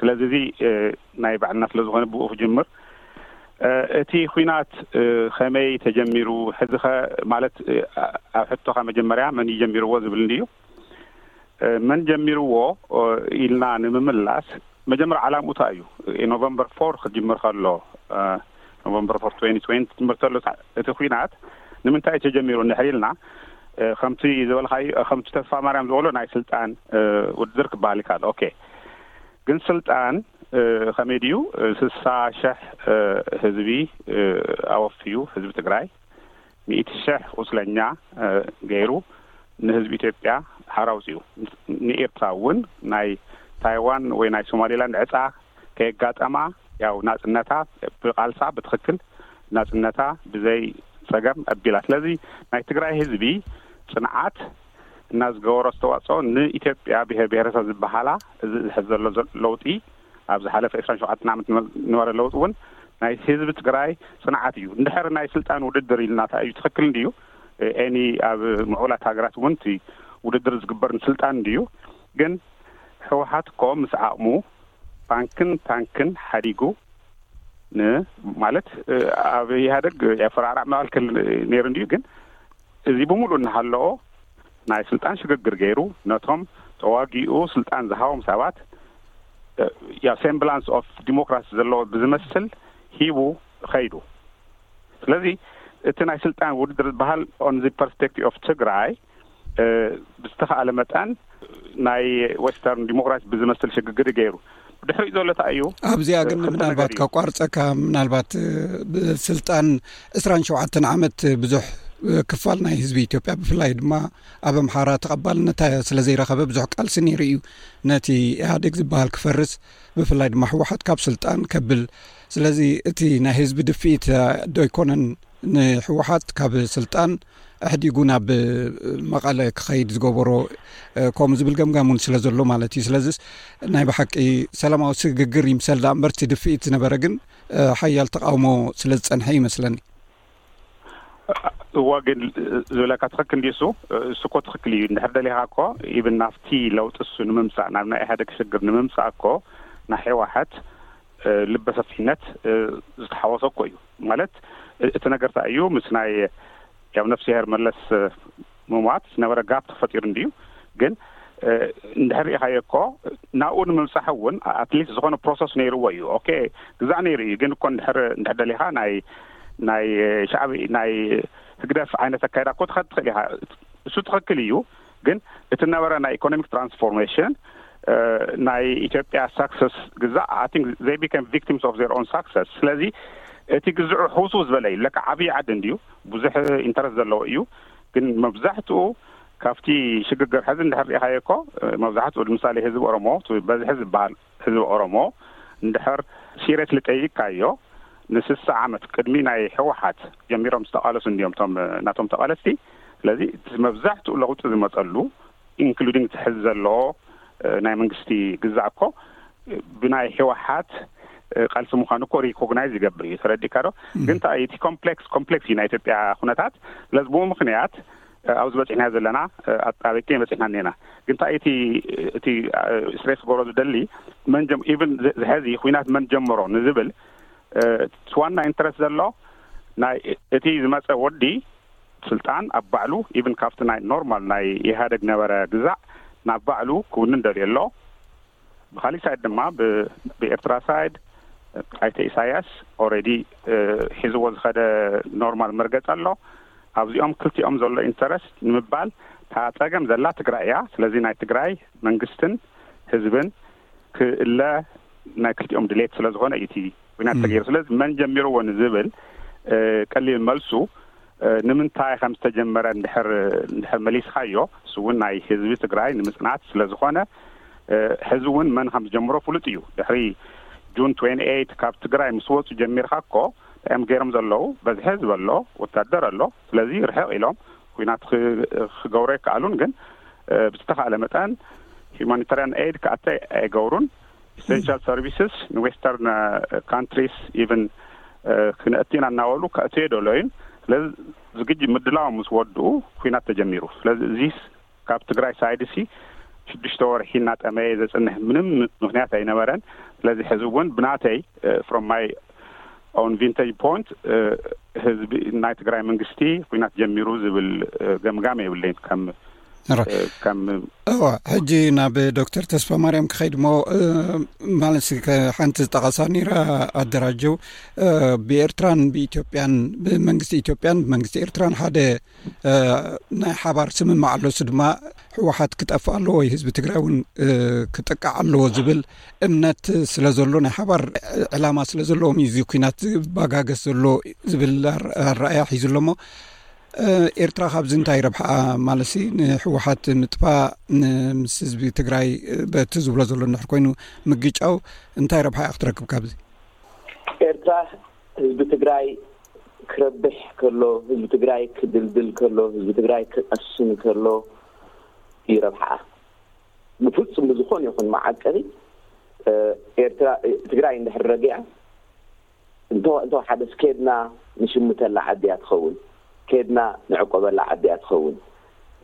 ስለዚ እዚ ናይ ባዕልና ስለ ዝኾነ ብኡ ክጅምር እቲ ኹናት ከመይ ተጀሚሩ ሕዚኸ ማለት ኣብ ሕቶኻ መጀመርያ መን ይጀሚርዎ ዝብል እንድዩ መን ጀሚርዎ ኢልና ንምምላስ መጀመር ዓላምኡ እንታይ እዩ? ኖቨምበር ፎር ክጅምር ከሎ ኖቨምበር ፎር ትዌንቲ ትዌንቲ ክጅምር ከሎ እቲ ኩናት ንምንታይ እዩ ተጀሚሩ እንድሕር ኢልና ከምቲ ዝበልካዮ ከምቲ ተስፋ ማርያም ዝበሎ ናይ ስልጣን ውድድር ክበሃል ይከኣል ኦኬ ግን ስልጣን ከመይ ድዩ ስሳ ሸሕ ህዝቢ ኣወፍዩ ህዝቢ ትግራይ ሚእቲ ሽሕ ቁስለኛ ገይሩ ንህዝቢ ኢትዮጵያ ሓራ ኣውጺኡ። ንኤርትራ እውን ናይ ታይዋን ወይ ናይ ሶማሊላንድ ዕጻ ከየጋጠማ ያው ናጽነታ ብቃልሳ ብትኽክል ናጽነታ ብዘይ ጸገም ኣቢላ። ስለዚ ናይ ትግራይ ህዝቢ ጽንዓት እና ዝገበሮ ኣስተዋጽኦ ንኢትዮጵያ ብሄር ብሄረሰብ ዝበሃላ እዚ ዝሕዚ ዘሎ ለውጢ ኣብ ዝሓለፈ ዕስራን ሸውዓተን ዓመት ንበረ ለውጢ እውን ናይ ህዝቢ ትግራይ ፅንዓት እዩ። እንድሕር ናይ ስልጣን ውድድር ኢልና ተኣዩ ትኽክል እንድዩ ኤኒ ኣብ ምዕቡላት ሃገራት እውን እቲ ውድድር ዝግበር ንስልጣን እንድዩ ግን ህወሓት እኮ ምስ ዓቕሙ ባንክን ታንክን ሓዲጉ ን ማለት ኣብ ኢህኣደግ የፈራርዕ ምባል ክል ነይሩ እንድዩ ግን እዚ ብምሉእ እናሃለኦ ናይ ስልጣን ሽግግር ገይሩ ነቶም ተዋጊኡ ስልጣን ዝሃቦም ሰባት ያው ሴምብላንስ ኦፍ ዲሞክራሲ ዘለዎ ብዝመስል ሂቡ ኸይዱ ስለዚ እቲ ናይ ስልጣን ውድድር ዝበሃል ኦን ዚ ፐርስፔክቲቭ ኦፍ ትግራይ ብዝተኸኣለ መጠን ናይ ዌስተርን ዲሞክራሲ ብዝመስል ሽግግር ገይሩ ድሕሪኡ ዘሎ ታይ እዩ ኣብዚኣ ግን ምናልባት ከቋርፀካ ምናልባት ብስልጣን ዕስራን ሸውዓተ ዓመት ብዙሕ ክፋል ናይ ህዝቢ ኢትዮጵያ ብፍላይ ድማ ኣብ ኣምሓራ ተቐባልነት ስለ ዘይረኸበ ብዙሕ ቃልሲ ነይሩ እዩ ነቲ ኢህኣዴግ ዝበሃል ክፈርስ ብፍላይ ድማ ሕወሓት ካብ ስልጣን ከብል ስለዚ እቲ ናይ ህዝቢ ድፍኢት ዶይኮነን ንሕወሓት ካብ ስልጣን ኣሕዲጉ ናብ መቐለ ክኸይድ ዝገበሮ ከምኡ ዝብል ገምጋም እውን ስለ ዘሎ ማለት እዩ ስለዚስ ናይ ብሓቂ ሰላማዊ ስግግር ይምሰል ዳኣ ምበርቲ ድፍኢት ዝነበረ ግን ሓያል ተቃውሞ ስለ ዝፀንሐ ይመስለኒ እዋ ግን ዝብለካ ትኽክል እንዲ እሱ እሱ ኮ ትኽክል እዩ እንድሕር ደሊኻ እኮ ኢብን ናፍቲ ለውጢ እሱ ንምምፃእ ናብ ናይ ኢህደግ ሽግር ንምምፃእ እኮ ናይ ሕዋሐት ልበሰፊሕነት ዝተሓወሶ እኮ እዩ ማለት እቲ ነገር ታይ እዩ ምስ ናይ ያው ነፍስሄር መለስ ምሟት ዝነበረ ጋፕ ተፈጢሩ እንድዩ ግን እንድሕር ሪኢኻዮ እኮ ናብኡ ንምብፃሕ እውን ኣትሊስት ዝኾነ ፕሮሰስ ነይርዎ እዩ ኦኬ ግዛዕ ነይሩ እዩ ግን እኮ እንድሕር እንድሕር ደሊኻ ናይ ናይ ሻዕቢ ናይ ህግደፍ ዓይነት ኣካይዳ እኮ ትኸድ ትኽእል ኢኻ እሱ ትኽክል እዩ ግን እቲ ነበረ ናይ ኢኮኖሚክ ትራንስፎርሜሽን ናይ ኢትዮጵያ ሳክሰስ ግዛእ ኣይ ቲንክ ዘይ ቢከም ቪክቲምስ ኦፍ ዘር ኦን ሳክሰስ ስለዚ እቲ ግዝዑ ሕውስው ዝበለ እዩ ለካ ዓብዪ ዓዲ እንድዩ ብዙሕ ኢንተረስት ዘለዎ እዩ ግን መብዛሕትኡ ካብቲ ሽግግር ሕዚ እንድሕር ሪኢኻዮ እኮ መብዛሕትኡ ንምሳሌ ህዝቢ ኦሮሞ በዝሒ ዝበሃል ህዝቢ ኦሮሞ እንድሕር ሲሬስሊ ጠይቅካዮ ንስሳ ዓመት ቅድሚ ናይ ህወሓት ጀሚሮም ዝተቓለሱ እንድዮም እቶም ናቶም ተቓለስቲ ስለዚ እቲ መብዛሕትኡ ለውጢ ዝመፀሉ ኢንክሉዲንግ እቲ ሕዚ ዘሎ ናይ መንግስቲ ግዛ እኮ ብናይ ህወሓት ቃልሲ ምዃኑ እኮ ሪኮግናይዝ ይገብር እዩ ተረዲእካ ዶ ግን እቲ ኮምፕሌክስ ኮምፕሌክስ እዩ ናይ ኢትዮጵያ ኩነታት ስለዚ ብኡ ምክንያት ኣብዚ በጺሕናዮ ዘለና ኣጣበቂ በጺሕና እኒኤና ግን እንታይ እቲ እቲ ስሬ ክገብሮ ዝደሊ መን ጀም ኢቨን ዝሐዚ ኩናት መን ጀምሮ ንዝብል እቲ ዋና ኢንተረስት ዘሎ ናይ እቲ ዝመፀ ወዲ ስልጣን ኣብ ባዕሉ ኢቨን ካብቲ ናይ ኖርማል ናይ ኢህኣደግ ነበረ ግዛዕ ናብ ባዕሉ ክውንን ደልዮ ኣሎ ብካሊእ ሳይድ ድማ ብኤርትራ ሳይድ ኣይተ ኢሳያስ ኦሬዲ ሒዝዎ ዝኸደ ኖርማል መርገጽ ኣሎ ኣብዚኦም ክልቲኦም ዘሎ ኢንተረስት ንምባል እታ ጸገም ዘላ ትግራይ እያ ስለዚ ናይ ትግራይ መንግስትን ህዝብን ክእለ ናይ ክልቲኦም ድሌት ስለዝኾነ እዩ እቲ ኩናት ተገይሩ ስለዚ መን ጀሚርዎ ንዝብል ቀሊል መልሱ ንምንታይ ከም ዝተጀመረ እንድሕር እንድሕር መሊስኻዮ ንሱ እውን ናይ ህዝቢ ትግራይ ንምፅናት ስለ ዝኾነ ሕዚ እውን መን ከም ዝጀምሮ ፍሉጥ እዩ ድሕሪ ጁን ትዌንቲ ኤይት ካብ ትግራይ ምስ ወፁ ጀሚርካ እኮ እም ገይሮም ዘለዉ በዝሒ ህዝቢ ኣሎ ወታደር ኣሎ ስለዚ ርሕቕ ኢሎም ኩናት ክገብሩ ኣይከኣሉን ግን ብዝተኻእለ መጠን ሂማኒታርያን ኤይድ ክኣተ ኣይገብሩን ኢሰንሻል ሰርቪስስ ንዌስተርን ካንትሪስ ኢቭን ክነእቲ ኢና እናበሉ ከእትዮ ደሎ እዩን ስለዚ ዝግጅ ምድላዎም ምስ ወድኡ ኩናት ተጀሚሩ ስለዚ እዚስ ካብ ትግራይ ሳይድሲ ሽዱሽተ ወርሒ እናጠመየ ዘፅንሕ ምንም ምክንያት ኣይነበረን ስለዚ ሕዚ እውን ብናተይ ፍሮም ማይ ኦን ቪንተጅ ፖንት ህዝቢ ናይ ትግራይ መንግስቲ ኩናት ጀሚሩ ዝብል ገምጋም የብለይን ከም እወ ሕጂ ናብ ዶክተር ተስፋ ማርያም ክኸይድ ሞ ማለት ሓንቲ ዝጠቐሳ ነራ ኣደራጀው ብኤርትራን ብኢትዮጵያን ብመንግስቲ ኢትዮጵያን ብመንግስቲ ኤርትራን ሓደ ናይ ሓባር ስምምዕ ኣሎ ሱ ድማ ሕወሓት ክጠፍእ ኣለዎ ወይ ህዝቢ ትግራይ እውን ክጥቃዕ ኣለዎ ዝብል እምነት ስለ ዘሎ ናይ ሓባር ዕላማ ስለ ዘለዎም እዩ እዚ ኩናት ዝባጋገስ ዘሎ ዝብል ኣረኣያ ሒዙ ኣሎ ሞ ኤርትራ ካብዚ እንታይ ረብሓኣ ማለት ሲ ንሕወሓት ምጥፋእ ንምስ ህዝቢ ትግራይ በቲ ዝብሎ ዘሎ ንድሕር ኮይኑ ምግጫው እንታይ ረብሓ እያ ክትረክብ ካብዚ ኤርትራ ህዝቢ ትግራይ ክረብሕ ከሎ ህዝቢ ትግራይ ክድልድል ከሎ ህዝቢ ትግራይ ክቀስን ከሎ እዩ ረብሓኣ ብፍፁም ብዝኾነ ይኹን መዓቀኒ ኤርትራ ትግራይ እንድሕር ረጊኣ እንተ እንተ ሓደስ ኬድና ንሽምተላ ዓዲ እያ ትኸውን፣ ኬድና ንዕቆበላ ዓዲ እያ ትኸውን፣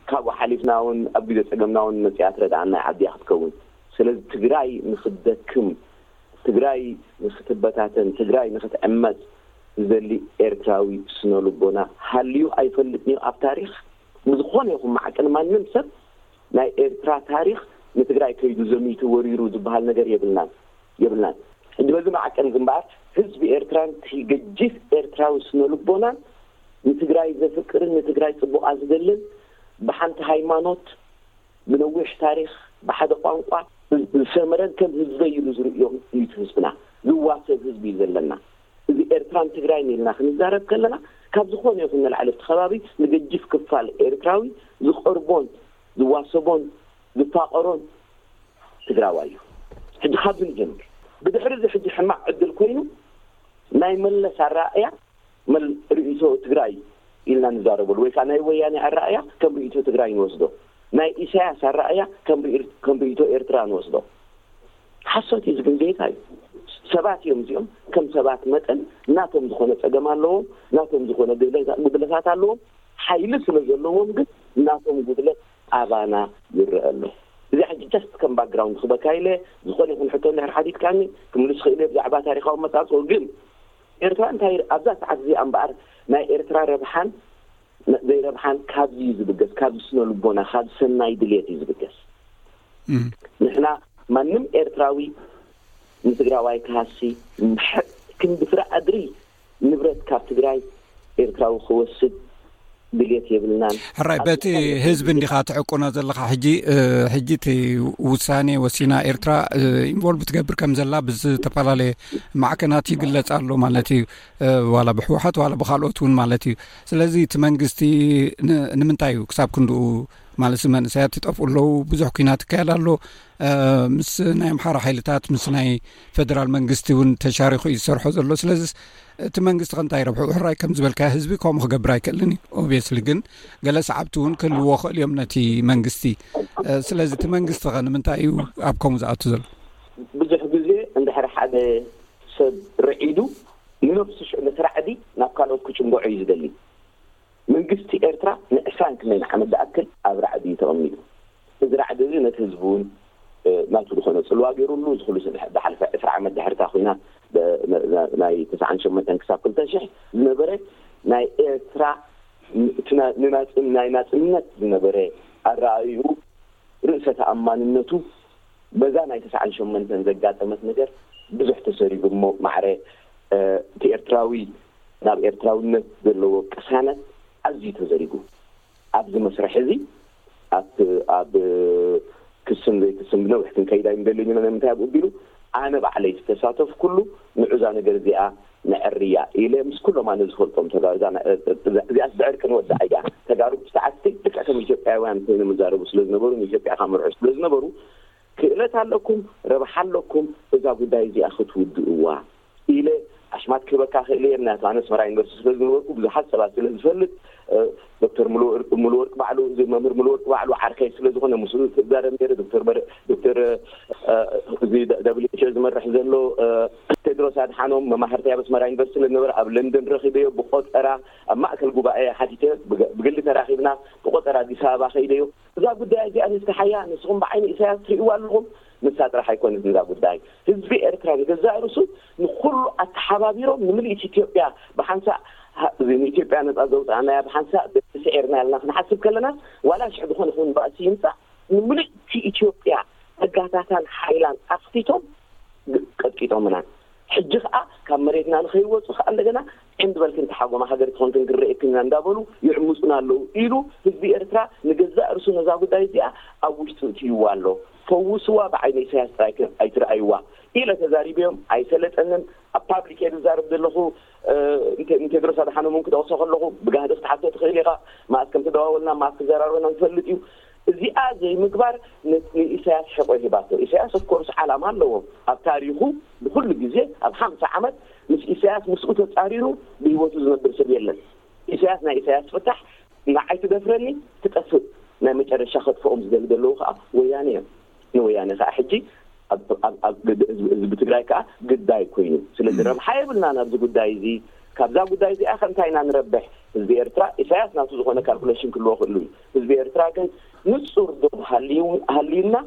ካብኡ ሓሊፍና ውን ኣብ ግዜ ጸገምና ውን መጺኣ ትረድኣና ዓዲ እያ ክትከውን። ስለዚ ትግራይ ንኽትደክም፣ ትግራይ ንኽትበታተን፣ ትግራይ ንኽትዕመጽ ዝደሊ ኤርትራዊ ስነልቦና ሃልዩ ኣይፈልጥን'ዩ ኣብ ታሪኽ። ብዝኾነ ይኹን መዓቀኒ ማንም ሰብ ናይ ኤርትራ ታሪኽ ንትግራይ ከይዱ ዘሚቱ ወሪሩ ዝብሃል ነገር የብልናን የብልናን። ሕጂ በዚ መዓቀን እዚ እምበኣር ህዝቢ ኤርትራን እቲ ገጂፍ ኤርትራዊ ስነልቦናን ንትግራይ ዘፍቅርን ንትግራይ ጽቡቓ ዝደልን ብሓንቲ ሃይማኖት ብነዊሕ ታሪኽ ብሓደ ቋንቋ ዝሰመረን ከም ህዝበይ ኢሉ ዝርእዮም እዩ እቲ ህዝብና። ዝዋሰብ ህዝቢ እዩ ዘለና። እዚ ኤርትራን ትግራይን ኢልና ክንዛረብ ከለና ካብ ዝኾነ ይኹን ንላዕሊ ኣብቲ ከባቢ ንገጅፍ ክፋል ኤርትራዊ ዝቐርቦን ዝዋሰቦን ዝፋቐሮን ትግራዋይ እዩ። ሕጂ ካብዚ ንጀምር። ብድሕሪ እዚ ሕጂ ሕማቕ ዕድል ኮይኑ ናይ መለስ ኣረኣእያ ርእይቶ ትግራይ ኢልና ንዛረበሉ ወይ ከኣ ናይ ወያኔ ኣረኣእያ ከም ርእይቶ ትግራይ ንወስዶ፣ ናይ ኢሳያስ ኣረኣእያ ከም ርእይቶ ኤርትራ ንወስዶ። ሓሶት እዩ ዝብል ጌጋ እዩ ሰባት እዮም እዚኦም ከም ሰባት መጠን ናቶም ዝኾነ ፀገም ኣለዎም ናቶም ዝኾነ ጉድለታት ኣለዎም ሓይሊ ስለ ዘለዎም ግን ናቶም ጉድለት ኣባና ይረኣ ኣሎ እዚኣ ሕጂ ጀስት ከም ባክግራውንድ ክበካ ኢለ ዝኾነ ይኹን ሕቶ እንድሕር ሓቲትካኒ ክምልስ ክእል እየ ብዛዕባ ታሪኻዊ ኣመፃፅኡ ግን ኤርትራ እንታይ ኣብዛ ሰዓት እዚኣ እምበኣር ናይ ኤርትራ ረብሓን መእዘይ ረብሓን ካብዚ እዩ ዝብገስ፣ ካብዚ ስነልቦና፣ ካብዚ ሰናይ ድልየት እዩ ዝብገስ። ንሕና ማንም ኤርትራዊ ንትግራዋይ ክሃሲ፣ ክንዲ ፍረ ኣድሪ ንብረት ካብ ትግራይ ኤርትራዊ ክወስድ ድልየት የብልናን። ሕራይ በቲ ህዝቢ እንዲኻ ትዕቁኖ ዘለኻ ሕጂ ሕጂ እቲ ውሳኔ ወሲና ኤርትራ ኢንቮልቭ ትገብር ከም ዘላ ብዝተፈላለየ ማዕከናት ይግለጽ ኣሎ ማለት እዩ ዋላ ብሕወሓት ዋላ ብካልኦት እውን ማለት እዩ። ስለዚ እቲ መንግስቲ ንምንታይ እዩ ክሳብ ክንድኡ ማለት መንእሰያት ይጠፍኡ ኣለዉ ብዙሕ ኩናት ይካየድ ኣሎ ምስ ናይ ኣምሓራ ሓይልታት ምስ ናይ ፈደራል መንግስቲ እውን ተሻሪኩ እዩ ዝሰርሖ ዘሎ ስለዚ እቲ መንግስቲ ከንታይ ረብሑ ሕራይ ከም ዝበልካዮ ህዝቢ ከምኡ ክገብር ኣይክእልን እዩ ኦብስሊ ግን ገለ ሰዓብቲ እውን ክህልዎ ክእል እዮም ነቲ መንግስቲ ስለዚ እቲ መንግስቲ ከ ንምንታይ እዩ ኣብ ከምኡ ዝኣቱ ዘሎ ብዙሕ ግዜ እንድሕሪ ሓደ ሰብ ርዒዱ ንነብሱ ሽዑ ነቲ ራዕዲ ናብ ካልኦት ክጭንገዖ እዩ ዝደሊ። መንግስቲ ኤርትራ ንዕስራን ክንደይን ዓመት ዝኣክል ኣብ ራዕዲ እዩ ተቐሚጡ። እዚ ራዕዲ እዚ ነቲ ህዝቢ እውን ናቱ ዝኾነ ጽልዋ ገይሩሉ። እዚ ኩሉ ዝሓለፈ ዕስራ ዓመት ድሕሪ እታ ኩናት ናይ ተሰዓን ሸሞንተን ክሳብ ክልተ ሽሕ ዝነበረ ናይ ኤርትራ እቲ ናይ ናጽነት ዝነበረ ኣረኣእይኡ ርእሰ ተኣማንነቱ በዛ ናይ ተሰዓን ሸሞንተን ዘጋጠመት ነገር ብዙሕ ተሰሪጉ እሞ ማዕረ እቲ ኤርትራዊ ናብ ኤርትራውነት ዘለዎ ቅሳነት ኣዝዩ ተዘሪጉ ኣብዚ መስርሕ እዚ ኣብቲ ኣብ ክስን ዘይክስን ብነውሕ ክንከይድ ኣይምደልን ኢና ንምንታይ ኣብኡ ኣቢሉ ኣነ ባዕለይ ዝተሳተፍኩሉ ንዑዛ ነገር እዚኣ ነዐርያ ኢለ ምስ ኩሎም ኣነ ዝፈልጦም ተጋሩ እዛ እዚኣስ ብዕርቂ ንወድኣ እያ ተጋሩ ብሰዓት እቲ ልክዕ ከም ኢትዮጵያውያን ኮይኖም ይዛረቡ ስለ ዝነበሩ ንኢትዮጵያ ካመርሑ ስለ ዝነበሩ ክእለት ኣለኩም ረብሓ ኣለኩም እዛ ጉዳይ እዚኣ ክትውድእዋ ኢለ ኣሽማት ክህበካ ክእል እየ ምክንያቱ ኣነ ኣስመራ ዩኒቨርስቲ ስለ ዝነበርኩ ብዙሓት ሰባት ስለ ዝፈልጥ ዶክተር ሙሉወርቅ ባዕሉ እዚ መምህር ሙሉወርቅ ባዕሉ ዓርከይ ስለ ዝኾነ ምስኡ ክዛረብ ነይረ ዶክተር ዶክተር እዚ ደብሊ ኤች ኦ ዝመርሕ ዘሎ ቴድሮስ ኣድሓኖም መማህርቲ ኣብ ኣስመራ ዩኒቨርሲቲ ስለ ዝነበረ ኣብ ለንደን ረኺበዮ ብቆፀራ ኣብ ማእከል ጉባኤ ሓቲተ ብግሊ ተራኺብና ብቆፀራ ኣዲስ ኣበባ ከይደዮ እዛ ጉዳይ እዚኣ ነፍትሓያ ንስኹም ብዓይኒ ኢሳያስ ትሪእዋ ኣለኹም ንሳ ጥራሕ ኣይኮነትን እዛ ጉዳይ ህዝቢ ኤርትራ ንገዛእ ርእሱ ንኹሉ ኣተሓባቢሮም ንምልእት ኢትዮጵያ ብሓንሳእ እዚ ንኢትዮጵያ ነጻ ዘውጻእናያ ብሓንሳእ ስዒርና ኢልና ክንሓስብ ከለና ዋላ ሽሕ ዝኾነ ይኹን ባእሲ ይምጻእ ንምልእቲ ኢትዮጵያ ጸጋታታን ሓይላን ኣኽቲቶም ቀጥቂጦምና ሕጂ ከኣ ካብ መሬትና ንኸይወጹ ከኣ እንደገና ዕንድ በልክን ተሓጎማ ሃገር ትኾንክን ክንረኤክን ኢና እንዳበሉ ይዕምጹና ኣለዉ ኢሉ ህዝቢ ኤርትራ ንገዛእ ርእሱ ነዛ ጉዳይ እዚኣ ኣብ ውሽጡ እትይዋ ኣሎ ፈውስዋ ብዓይኒ ኢሰያስ ጥራይ ኣይትርኣይዋ ኢለ ተዛሪበዮም ኣይሰለጠንን ኣብ ፓብሊክ እየ ዝዛረብ ዘለኹ ንቴድሮስ ኣድሓኖም ውን ክጠቕሶ ከለኹ ብጋህዲ ክትሓቶ ትኽእል ኢኻ መኣስ ከም ተደዋወልና መኣስ ተዘራርበና ንፈልጥ እዩ እዚኣ ዘይምግባር ንኢሰያስ ሕቖ ሂባቶ ኢሰያስ ኦፍ ኮርስ ዓላማ ኣለዎ ኣብ ታሪኹ ብኹሉ ግዜ ኣብ ሓምሳ ዓመት ምስ ኢሰያስ ምስኡ ተጻሪሩ ብሂወቱ ዝነብር ሰብ የለን ኢሰያስ ናይ ኢሰያስ ፍታሕ ንዓይ ትደፍረኒ ትጠፍእ ናይ መጨረሻ ከጥፍኦም ዝደልዩ ዘለዉ ከኣ ወያነ እዮም ንወያነ ከኣ ሕጂ ህዝቢ ትግራይ ከኣ ግዳይ ኮይኑ ስለዚ ረብሓ የብልናን ኣብዚ ጉዳይ እዚ ካብዛ ጉዳይ እዚኣ ከ እንታይ ኢና ንረብሕ ህዝቢ ኤርትራ ኢሰያስ ናቱ ዝኾነ ካልኩለሽን ክህልዎ ክእሉ እዩ ህዝቢ ኤርትራ ግን ንጹር ዶብ ሃልዩና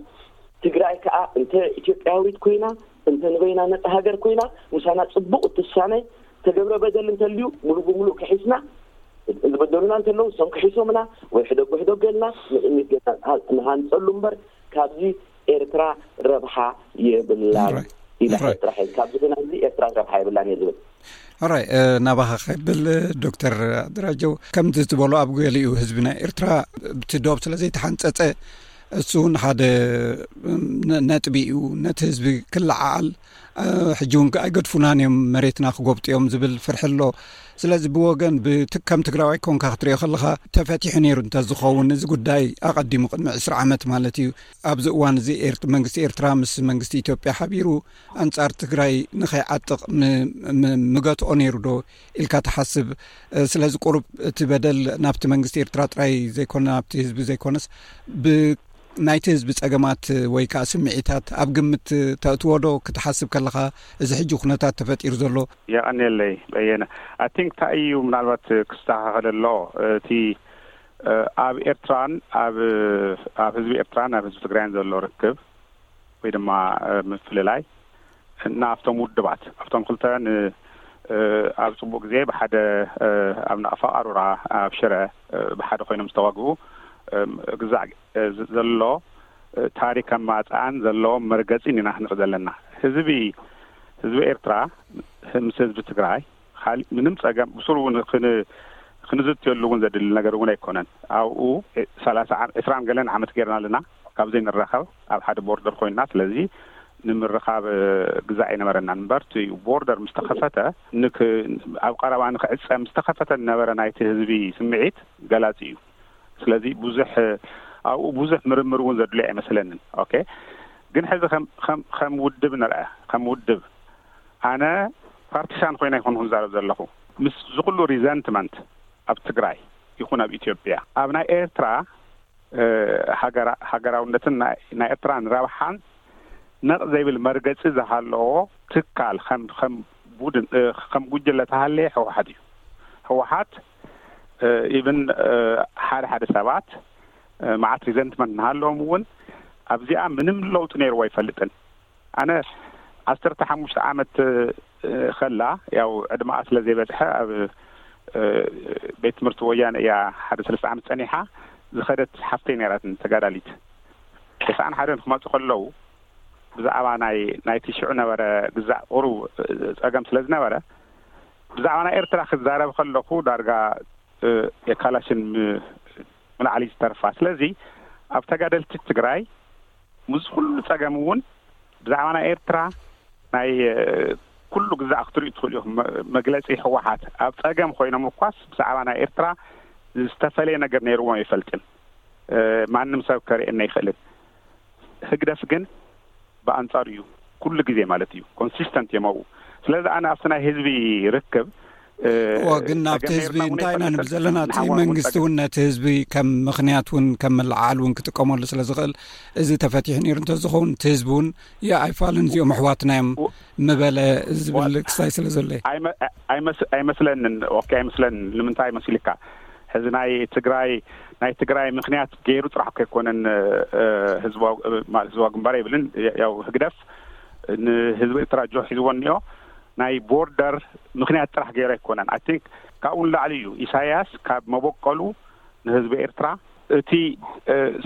ትግራይ ከኣ እንተ ኢትዮጵያዊት ኮይና እንተ ንበይና ነጻ ሃገር ኮይና ምሳና ጽቡቕ እትሳነ ዝተገብረ በደል እንተልዩ ሙሉእ ብሙሉእ ክሒስና ዝበደሉና እንተለዉ ንሶም ክሒሶምና ወይ ሕደጎ ሕደጎ ኢልና ንቕኒት ጌርና ንሃንፀሉ እምበር ካብዚ ኤርትራ ረብሓ የብላን ኢላ እየ ጥራሕ እየ ካብዚ ኩናት እዚ ኤርትራ ረብሓ የብላን እየ ዝብል ሆራይ ናባኻ ከብል ዶክተር ኣደራጀው ከምቲ ዝበሎ ኣብ ገሊኡ ህዝቢ ናይ ኤርትራ ብቲ ዶብ ስለ ዘይተሓንፀፀ እሱ እውን ሓደ ነጥቢ እዩ ነቲ ህዝቢ ክለዓዓል ሕጂ እውን ከኣ ይገድፉናን እዮም መሬትና ክጎብጡ እዮም ዝብል ፍርሒ ኣሎ ስለዚ ብወገን ብከም ትግራዋይ ኮንካ ክትሪዮ ከለካ ተፈቲሑ ነይሩ እንተዝኸውን እዚ ጉዳይ ኣቀዲሙ ቅድሚ ዕስራ ዓመት ማለት እዩ ኣብዚ እዋን እዚ መንግስቲ ኤርትራ ምስ መንግስቲ ኢትዮጵያ ሓቢሩ ኣንጻር ትግራይ ንከይዓጥቕ ምገትኦ ነይሩ ዶ ኢልካ ትሓስብ ስለዚ ቁሩብ እቲ በደል ናብቲ መንግስቲ ኤርትራ ጥራይ ዘይኮነ ናብቲ ህዝቢ ዘይኮነስ ብናይቲ ህዝቢ ፀገማት ወይ ከዓ ስምዒታት ኣብ ግምት ተእትዎዶ ክትሓስብ ከለካ እዚ ሕጂ ኩነታት ተፈጢሩ ዘሎ የቀኒለይ በየነ ኣይንክ እንታይ እዩ ምናልባት ክስተካከለ ኣለዎ እቲ ኣብ ኤርትራን ኣብ ህዝቢ ኤርትራን ኣብ ህዝቢ ትግራይን ዘሎ ርክብ ወይ ድማ ምፍልላይ እና ኣብቶም ውድባት ኣብቶም ክልተ ን ኣብ ጽቡቅ ግዜ ብሓደ ኣብ ናቅፋ ቃሩራ ኣብ ሽረ ብሓደ ኮይኖም ዝተዋግኡ ግዛዕ ዘሎ ታሪክ ኣመጻጽኣን ዘለዎም መርገጺን ኢና ክንርኢ ዘለና ህዝቢ ህዝቢ ኤርትራ ምስ ህዝቢ ትግራይ ኻሊእ ምንም ጸገም ብሱሩ እውን ክንዝትየሉ እውን ዘድሊ ነገር እውን ኣይኮነን። ኣብኡ ሰላሳ ዕስራን ገለን ዓመት ጌርና ኣለና ካብ ዘይንራኸብ ኣብ ሓደ ቦርደር ኮይንና ስለዚ ንምርኻብ ግዘ ኣይነበረናን እምበር እቲ ቦርደር ምስ ተኸፈተ ኣብ ቐረባ ንክዕጸ ምስ ተኸፈተ ዝነበረ ናይቲ ህዝቢ ስምዒት ገላጺ እዩ ስለዚ ብዙሕ ኣብኡ ብዙሕ ምርምር እውን ዘድልዮ ኣይመስለንን ኦኬ ግን ሕዚ ከም ውድብ ንርኣ ከም ውድብ ኣነ ፓርቲሳን ኮይነ ኣይኮንኩን ዝዛረብ ዘለኩ ምስ ዝኩሉ ሪዘንትመንት ኣብ ትግራይ ይኩን ኣብ ኢትዮጵያ ኣብ ናይ ኤርትራ ሃገራውነትን ናይ ኤርትራን ረብሓን ነቅ ዘይብል መርገጺ ዝሃለዎ ትካል ከም ጉጅለ ተሃለየ ህወሓት እዩ ህወሓት ኢቭን ሓደ ሓደ ሰባት መዓት ሪዘንትመንት ንሃለዎም እውን ኣብዚኣ ምንም ለውጢ ነይርዎ ኣይፈልጥን። ኣነ ዓሰርተ ሓሙሽተ ዓመት ከላ ያው ዕድመኣ ስለ ዘይበጽሐ ኣብ ቤት ትምህርቲ ወያነ እያ ሓደ ሰለስተ ዓመት ጸኒሓ ዝኸደት ሓፍተይ ነይራትኒ ተጋዳሊት ተስዓን ሓደን ክመጹ ከለው ብዛዕባ ናይ ናይቲ ሽዑ ነበረ ግዛዕ ቁሩብ ጸገም ስለ ዝነበረ ብዛዕባ ናይ ኤርትራ ክዛረብ ከለኹ ዳርጋ የካላሽን ንላዕሊ ዝተርፋ ስለዚ ኣብ ተጋደልቲ ትግራይ ምስ ኩሉ ፀገም እውን ብዛዕባ ናይ ኤርትራ ናይ ኩሉ ግዛእ ክትሪኡ ትኽእሉ ኢኹም መግለፂ ህወሓት ኣብ ፀገም ኮይኖም እኳስ ብዛዕባ ናይ ኤርትራ ዝተፈለየ ነገር ነይርዎም ኣይፈልጥን ማንም ሰብ ከርእየና ይኽእልን ህግደፍ ግን ብኣንጻሩ እዩ ኩሉ ግዜ ማለት እዩ ኮንሲስተንት እዮም ኣብኡ ስለዚ ኣነ ኣብቲ ናይ ህዝቢ ርክብ እዎ ግን ናብቲ ህዝቢ እንታይ ኢና ንብ ዘለና እቲ መንግስቲ እውን ነቲ ህዝቢ ከም ምክንያት እውን ከም መለዓዓል እውን ክጥቀመሉ ስለ ዝኽእል እዚ ተፈቲሑ ነይሩ እንተዝኸውን እቲ ህዝቢ እውን ዩ ኣይፋልን እዚኦም ኣሕዋትና እዮም ምበለ ዝብል ክሳይ ስለ ዘሎዩ ኣይመስ ኣይመስለንን ኦኬ ኣይመስለንን ንምንታይ መሲልካ ሕዚ ናይ ትግራይ ናይ ትግራይ ምክንያት ገይሩ ጥራሕ እኮ ኣይኮነን ህዝባዊ ማለት ህዝባዊ ግንባር ኣይብልን ያው ህግደፍ ንህዝቢ ኤርትራ ጆ ሒዝዎ እኒኦ ናይ ቦርደር ምክንያት ጥራሕ ገይሩ ኣይኮነን ኣይ ቲንክ ካብኡ ንላዕሊ እዩ ኢሳያስ ካብ መበቀሉ ንህዝቢ ኤርትራ እቲ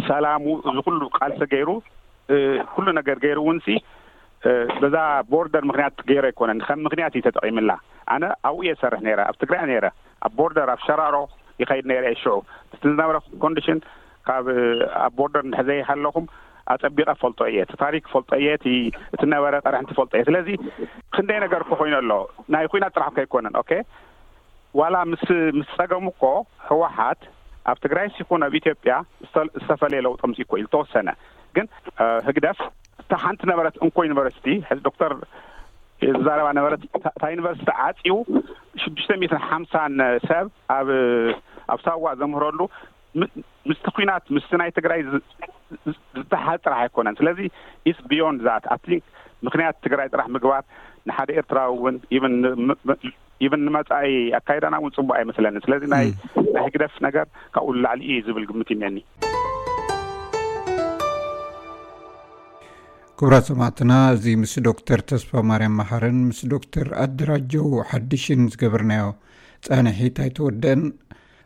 ሰላሙ እዚ ኩሉ ቃልሲ ገይሩ ኩሉ ነገር ገይሩ እውን ሲ በዛ ቦርደር ምክንያት ገይረ ኣይኮነን ከም ምክንያት እዩ ተጠቂምላ ኣነ ኣብኡ እየ ዝሰርሕ ነይረ ኣብ ትግራይ ነይረ ኣብ ቦርደር ኣብ ሸራሮ ይኸይድ ነይረ እየ ሽዑ እቲ ዝነበረ ኮንዲሽን ካብ ኣብ ቦርደር እንድሕ ዘይሃለኹም ኣጸቢቐ ፈልጦ እየ እቲ ታሪክ ፈልጦ እየ እቲ እቲ ነበረ ቀርሕንቲ ፈልጦ እየ ስለዚ ክንደይ ነገር እኮ ኮይኑ ኣሎ ናይ ኩናት ጥራሕ እኮ ኣይኮነን ኦኬ ዋላ ምስ ምስ ጸገሙ እኮ ህወሓት ኣብ ትግራይ ሲኹን ኣብ ኢትዮጵያ ዝተፈለየ ለውጢ ኣምፂ እኮ እዩ ዝተወሰነ ግን ህግደፍ እታ ሓንቲ ነበረት እንኮ ዩኒቨርሲቲ፣ ሕዚ ዶክተር ዝዛረባ ነበረት፣ እታ ዩኒቨርሲቲ ተዓጽዩ ሽዱሽተ ሚእትን ሓምሳን ሰብ ኣብ ኣብ ሳዋ ዘምህረሉ ምስቲ ኩናት ምስቲ ናይ ትግራይ ዝተሓዝ ጥራሕ ኣይኮነን። ስለዚ ኢስ ቢዮንድ ዛት ኣቲንክ ምክንያት ትግራይ ጥራሕ ምግባር ንሓደ ኤርትራዊ እውን ኢቨን ኢቭን ንመፃኢ ኣካይዳና እውን ፅቡቅ ኣይመስለኒ ስለዚ ናይ ናይ ህግደፍ ነገር ካብኡ ንላዕሊ እዩ ዝብል ግምት ይኒአኒ ክብራት ሰማዕትና እዚ ምስ ዶክተር ተስፋ ማርያም መሓርን ምስ ዶክተር ኣደራጀው ሓድሽን ዝገበርናዮ ፃንሒት ኣይተወደአን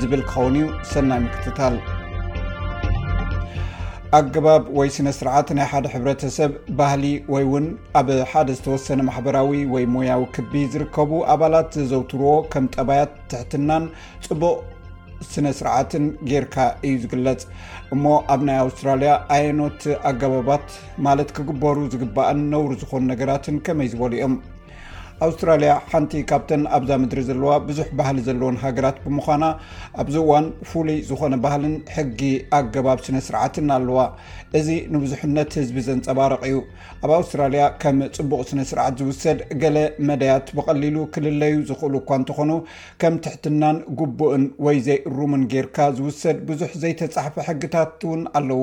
ዝብል ክኸውን እዩ ሰናይ ምክትታል ኣገባብ ወይ ስነ ስርዓት ናይ ሓደ ሕብረተሰብ ባህሊ ወይ ውን ኣብ ሓደ ዝተወሰነ ማሕበራዊ ወይ ሞያዊ ክቢ ዝርከቡ ኣባላት ዘዘውትርዎ ከም ጠባያት ትሕትናን ፅቡቕ ስነ ስርዓትን ጌርካ እዩ ዝግለፅ እሞ ኣብ ናይ ኣውስትራልያ ኣየኖት ኣገባባት ማለት ክግበሩ ዝግባእን ነውሩ ዝኾኑ ነገራትን ከመይ ዝበሉ እዮም ኣውስትራልያ ሓንቲ ካብተን ኣብዛ ምድሪ ዘለዋ ብዙሕ ባህሊ ዘለዎን ሃገራት ብምዃና ኣብዚ እዋን ፍሉይ ዝኾነ ባህልን ሕጊ ኣገባብ ስነ ስርዓትን ኣለዋ እዚ ንብዙሕነት ህዝቢ ዘንፀባርቕ እዩ ኣብ ኣውስትራልያ ከም ፅቡቕ ስነ ስርዓት ዝውሰድ ገለ መዳያት ብቐሊሉ ክልለዩ ዝኽእሉ እኳ እንተኾኑ ከም ትሕትናን ጉቡእን ወይ ዘይእሩምን ጌርካ ዝውሰድ ብዙሕ ዘይተፃሕፈ ሕግታት እውን ኣለዉ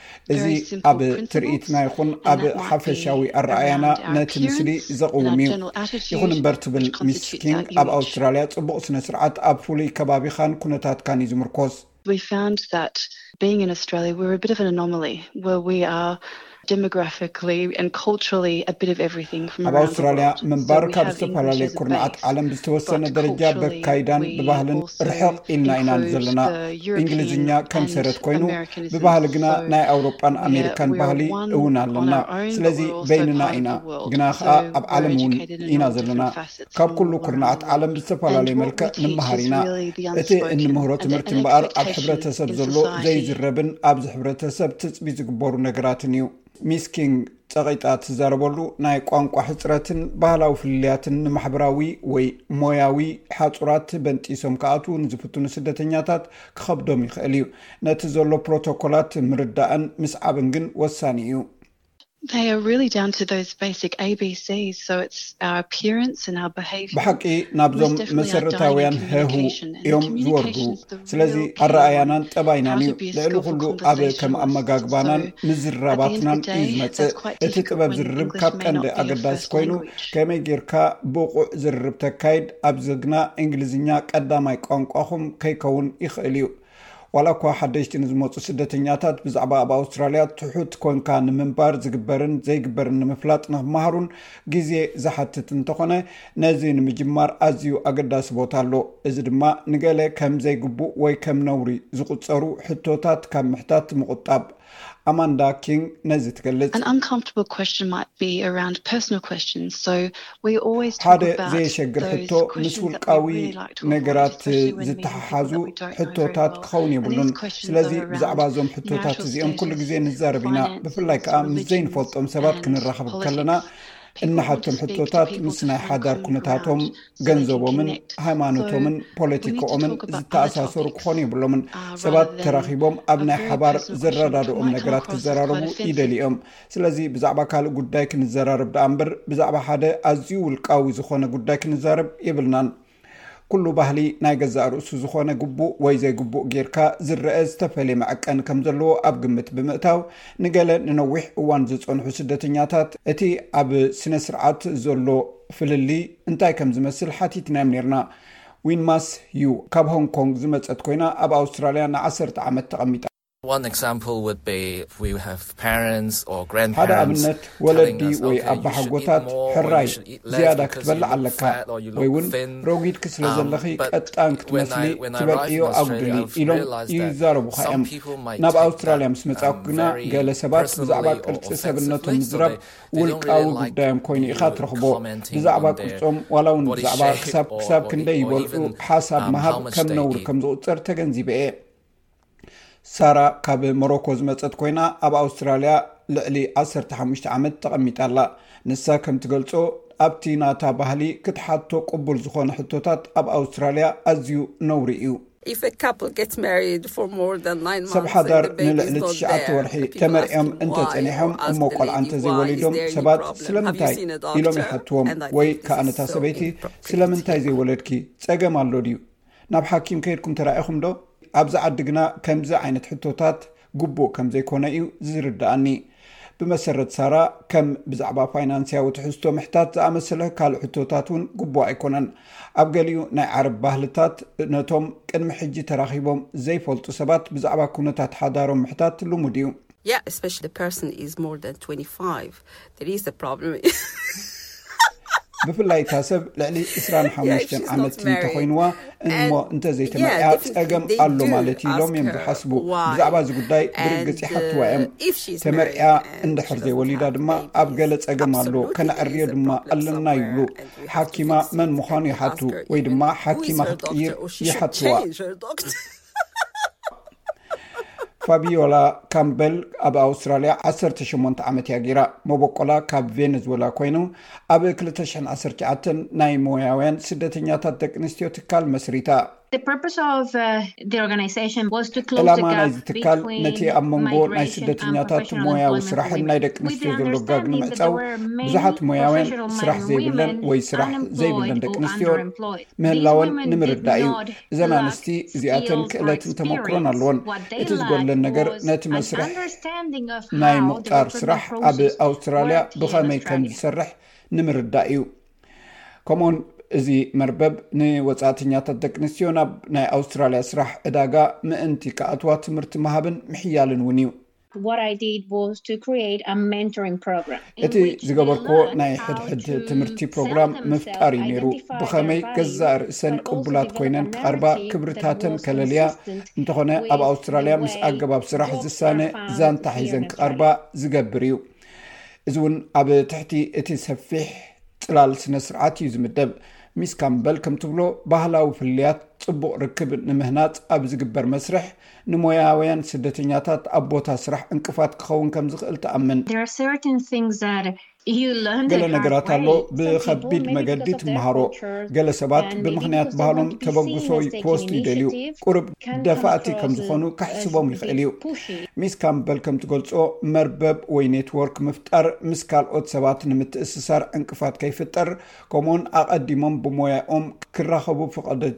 እዚ ኣብ ትርኢትና ይኹን ኣብ ሓፈሻዊ ኣረኣያና ነቲ ምስሊ ዘቕውም እዩ ይኹን እምበር ትብል ሚስ ኪንግ ኣብ ኣውስትራልያ ፅቡቕ ስነ ስርዓት ኣብ ፍሉይ ከባቢኻን ኩነታትካን እዩ ዝምርኮስ ኣብ ኣውስትራልያ ምንባር ካብ ዝተፈላለዩ ኩርናዓት ዓለም ብዝተወሰነ ደረጃ በካይዳን ብባህልን ርሕቕ ኢልና ኢና ዘለና እንግሊዝኛ ከም ሰረት ኮይኑ ብባህሊ ግና ናይ ኣውሮጳን ኣሜሪካን ባህሊ እውን ኣለና ስለዚ በይንና ኢና ግና ከዓ ኣብ ዓለም እውን ኢና ዘለና ካብ ኩሉ ኩርናዓት ዓለም ብዝተፈላለዩ መልክዕ ንመሃር ኢና እቲ እንምህሮ ትምህርቲ እምበኣር ኣብ ሕብረተሰብ ዘሎ ዘይዝረብን ኣብዚ ሕብረተሰብ ትፅቢ ዝግበሩ ነገራትን እዩ ሚስኪንግ ጸቒጣ እትዛረበሉ ናይ ቋንቋ ሕጽረትን ባህላዊ ፍልልያትን ንማሕበራዊ ወይ ሞያዊ ሓጹራት በንጢሶም ክኣትዉ ንዝፍትኑ ስደተኛታት ክኸብዶም ይኽእል እዩ። ነቲ ዘሎ ፕሮቶኮላት ምርዳእን ምስዓብን ግን ወሳኒ እዩ። ብሓቂ ናብዞም መሰረታውያን ሀሁ እዮም ዝወርዱ። ስለዚ ኣረኣያናን ጠባይናን እዩ ልዕሊ ኩሉ ኣብ ከም ኣመጋግባናን ምዝርራባትናን እዩ ዝመፅእ እቲ ጥበብ ዝርርብ ካብ ቀንዲ ኣገዳሲ ኮይኑ ከመይ ጌርካ ብቑዕ ዝርርብ ተካይድ ኣብዚ ግና እንግሊዝኛ ቀዳማይ ቋንቋኹም ከይከውን ይኽእል እዩ ዋላ እኳ ሓደሽቲ ንዝመፁ ስደተኛታት ብዛዕባ ኣብ ኣውስትራልያ ትሑት ኮንካ ንምንባር ዝግበርን ዘይግበርን ንምፍላጥ ንክመሃሩን ግዜ ዝሓትት እንተኾነ ነዚ ንምጅማር ኣዝዩ ኣገዳሲ ቦታ ኣሎ፣ እዚ ድማ ንገለ ከም ዘይግቡእ ወይ ከም ነውሪ ዝቝጸሩ ሕቶታት ካብ ምሕታት ምቝጣብ። ኣማንዳ ኪንግ ነዚ ትገልጽ። ሓደ ዘየሸግር ሕቶ ምስ ውልቃዊ ነገራት ዝተሓሓዙ ሕቶታት ክኸውን የብሉን፣ ስለዚ ብዛዕባ እዞም ሕቶታት እዚኦም ኵሉ ግዜ ንዛረብ ኢና፣ ብፍላይ ከኣ ምስ ዘይንፈልጦም ሰባት ክንራኸብ ከለና። እንሓቶም ሕቶታት ምስ ናይ ሓዳር ኩነታቶም ገንዘቦምን ሃይማኖቶምን ፖለቲካኦምን ዝተኣሳሰሩ ክኾኑ የብሎምን ሰባት ተራኪቦም ኣብ ናይ ሓባር ዘረዳድኦም ነገራት ክዘራረቡ ይደልዩ ዮም ስለዚ ብዛዕባ ካልእ ጉዳይ ክንዘራርብ ዳኣ እምበር ብዛዕባ ሓደ ኣዝዩ ውልቃዊ ዝኾነ ጉዳይ ክንዛረብ የብልናን ኩሉ ባህሊ ናይ ገዛእ ርእሱ ዝኾነ ግቡእ ወይ ዘይግቡእ ጌርካ ዝረኣ ዝተፈልየ መዐቀኒ ከም ዘለዎ ኣብ ግምት ብምእታው፣ ንገለ ንነዊሕ እዋን ዝጸንሑ ስደተኛታት እቲ ኣብ ስነ-ስርዓት ዘሎ ፍልልይ እንታይ ከም ዝመስል ሓቲትናዮም ነይርና። ዊን ማስ ዩ፣ ካብ ሆንግ ኮንግ ዝመጸት ኮይና ኣብ ኣውስትራልያ ንዓሰርተ ዓመት ተቐሚጣ። ሓደ ኣብነት፣ ወለዲ ወይ ኣባሓጎታት ሕራይ ዝያዳ ክትበልዕ ኣለካ ወይ ውን ረጒድኪ ስለ ዘለኺ ቀጣን ክትመስሊ ትበልዕዮ ኣጉድሊ ኢሎም ይዛረቡኻ እዮም። ናብ ኣውስትራልያ ምስ መጻእኩ ግና ገለ ሰባት ብዛዕባ ቅርጺ ሰብነቶም ምዝራብ ውልቃዊ ጉዳዮም ኮይኑ ኢኻ ትረኽቦ። ብዛዕባ ቅርጾም ዋላ ውን ብዛዕባ ክሳብ ክሳብ ክንደይ ይበልዑ ሓሳብ ምሃብ ከም ነውሪ ከም ዝቑጸር ተገንዚበ እየ። ሳራ ካብ ሞሮኮ ዝመፀት ኮይና ኣብ ኣውስትራሊያ ልዕሊ 15 ዓመት ተቐሚጣ ኣላ። ንሳ ከምትገልፆ ኣብቲ ናታ ባህሊ ክትሓቶ ቅቡል ዝኾነ ሕቶታት ኣብ ኣውስትራሊያ ኣዝዩ ነውሪ እዩ። ሰብ ሓዳር ንልዕሊ ትሽዓተ ወርሒ ተመርዕዮም እንተፀኒሖም እሞ ቆልዓ እንተዘይወሊዶም ሰባት ስለምንታይ ኢሎም ይሓትዎም ወይ ከዓ ነታ ሰበይቲ ስለምንታይ ዘይወለድኪ ፀገም ኣሎ ድዩ? ናብ ሓኪም ከይድኩም ተራኢኹም ዶ? ኣብዚ ዓዲ ግና ከምዚ ዓይነት ሕቶታት ግቡእ ከም ዘይኮነ እዩ ዝርድኣኒ። ብመሰረት ሳራ፣ ከም ብዛዕባ ፋይናንስያዊ ትሕዝቶ ምሕታት ዝኣመሰለ ካልእ ሕቶታት እውን ግቡእ ኣይኮነን። ኣብ ገሊኡ ናይ ዓረብ ባህልታት፣ ነቶም ቅድሚ ሕጂ ተራኺቦም ዘይፈልጡ ሰባት ብዛዕባ ኵነታት ሓዳሮም ምሕታት ልሙድ እዩ። Yeah, especially the person is more than twenty five. ብፍላይ እታ ሰብ ልዕሊ 25 ዓመት እንተኮይንዋ እሞ እንተዘይተመርያ ፀገም ኣሎ ማለት እዩ ኢሎም እዮም ዝሓስቡ ብዛዕባ እዚ ጉዳይ ብርግፅ ይሓትዋ uh, እዮም ተመርያ እንድሕር ዘይወሊዳ ድማ ኣብ ገለ ፀገም ኣሎ ከነዕርዮ ድማ ኣለና ይብሉ ሓኪማ መን ምዃኑ ይሓቱ ወይ ድማ ሓኪማ ክትቅይር ይሓትዋ ፋቢዮላ ካምበል ኣብ ኣውስትራልያ 18 ዓመት እያ ገይራ መበቆላ ካብ ቬነዝወላ ኮይኑ ኣብ 219 ናይ ሞያውያን ስደተኛታት ደቂ ኣንስትዮ ትካል መስሪታ ዕላማ ናይዚ ትካል ነቲ ኣብ መንጎ ናይ ስደተኛታት ሞያዊ ስራሕን ናይ ደቂ ኣንስትዮ ዘሎ ጋግ ንምዕፃው ብዙሓት ሞያውያን ስራሕ ዘይብለን ወይ ስራሕ ዘይብለን ደቂ ኣንስትዮ ምህላወን ንምርዳእ እዩ እዘን ኣንስቲ እዚኣተን ክእለትን ተመክሮን ኣለዎን እቲ ዝጎድለን ነገር ነቲ መስርሕ ናይ ምቁጣር ስራሕ ኣብ ኣውስትራልያ ብኸመይ ከም ዝሰርሕ ንምርዳእ እዩ ከምኡውን እዚ መርበብ ንወፃእተኛታት ደቂ ኣንስትዮ ናብ ናይ ኣውስትራልያ ስራሕ ዕዳጋ ምእንቲ ክኣትዋ ትምህርቲ ምሃብን ምሕያልን እውን እዩ እቲ ዝገበርክዎ ናይ ሕድሕድ ትምህርቲ ፕሮግራም ምፍጣር እዩ ነይሩ ብኸመይ ገዛእ ርእሰን ቅቡላት ኮይነን ክቐርባ ክብርታተን ከለልያ እንተኾነ ኣብ ኣውስትራልያ ምስ ኣገባብ ስራሕ ዝሳነ ዛንታ ሒዘን ክቐርባ ዝገብር እዩ እዚ እውን ኣብ ትሕቲ እቲ ሰፊሕ ፅላል ስነ ስርዓት እዩ ዝምደብ ሚስ ካምበል ከምትብሎ ባህላዊ ፍልያት ፅቡቅ ርክብ ንምህናፅ ኣብ ዝግበር መስርሕ ንሞያውያን ስደተኛታት ኣብ ቦታ ስራሕ ዕንቅፋት ክኸውን ከም ዝኽእል ትኣምን። ገለ ነገራት ኣሎ ብኸቢድ መገዲ ትመሃሮ። ገለ ሰባት ብምኽንያት ባህሎም ተበግሶ ክወስዱ ይደልዩ፣ ቁሩብ ደፋእቲ ከም ዝኾኑ ከሕስቦም ይኽእል እዩ። ሚስ ካምበል ከም ትገልጾ፣ መርበብ ወይ ኔትዎርክ ምፍጣር ምስ ካልኦት ሰባት ንምትእስሳር ዕንቅፋት ከይፍጠር ከምኡውን ኣቐዲሞም ብሞያኦም ክራኸቡ ፍቐደጅ።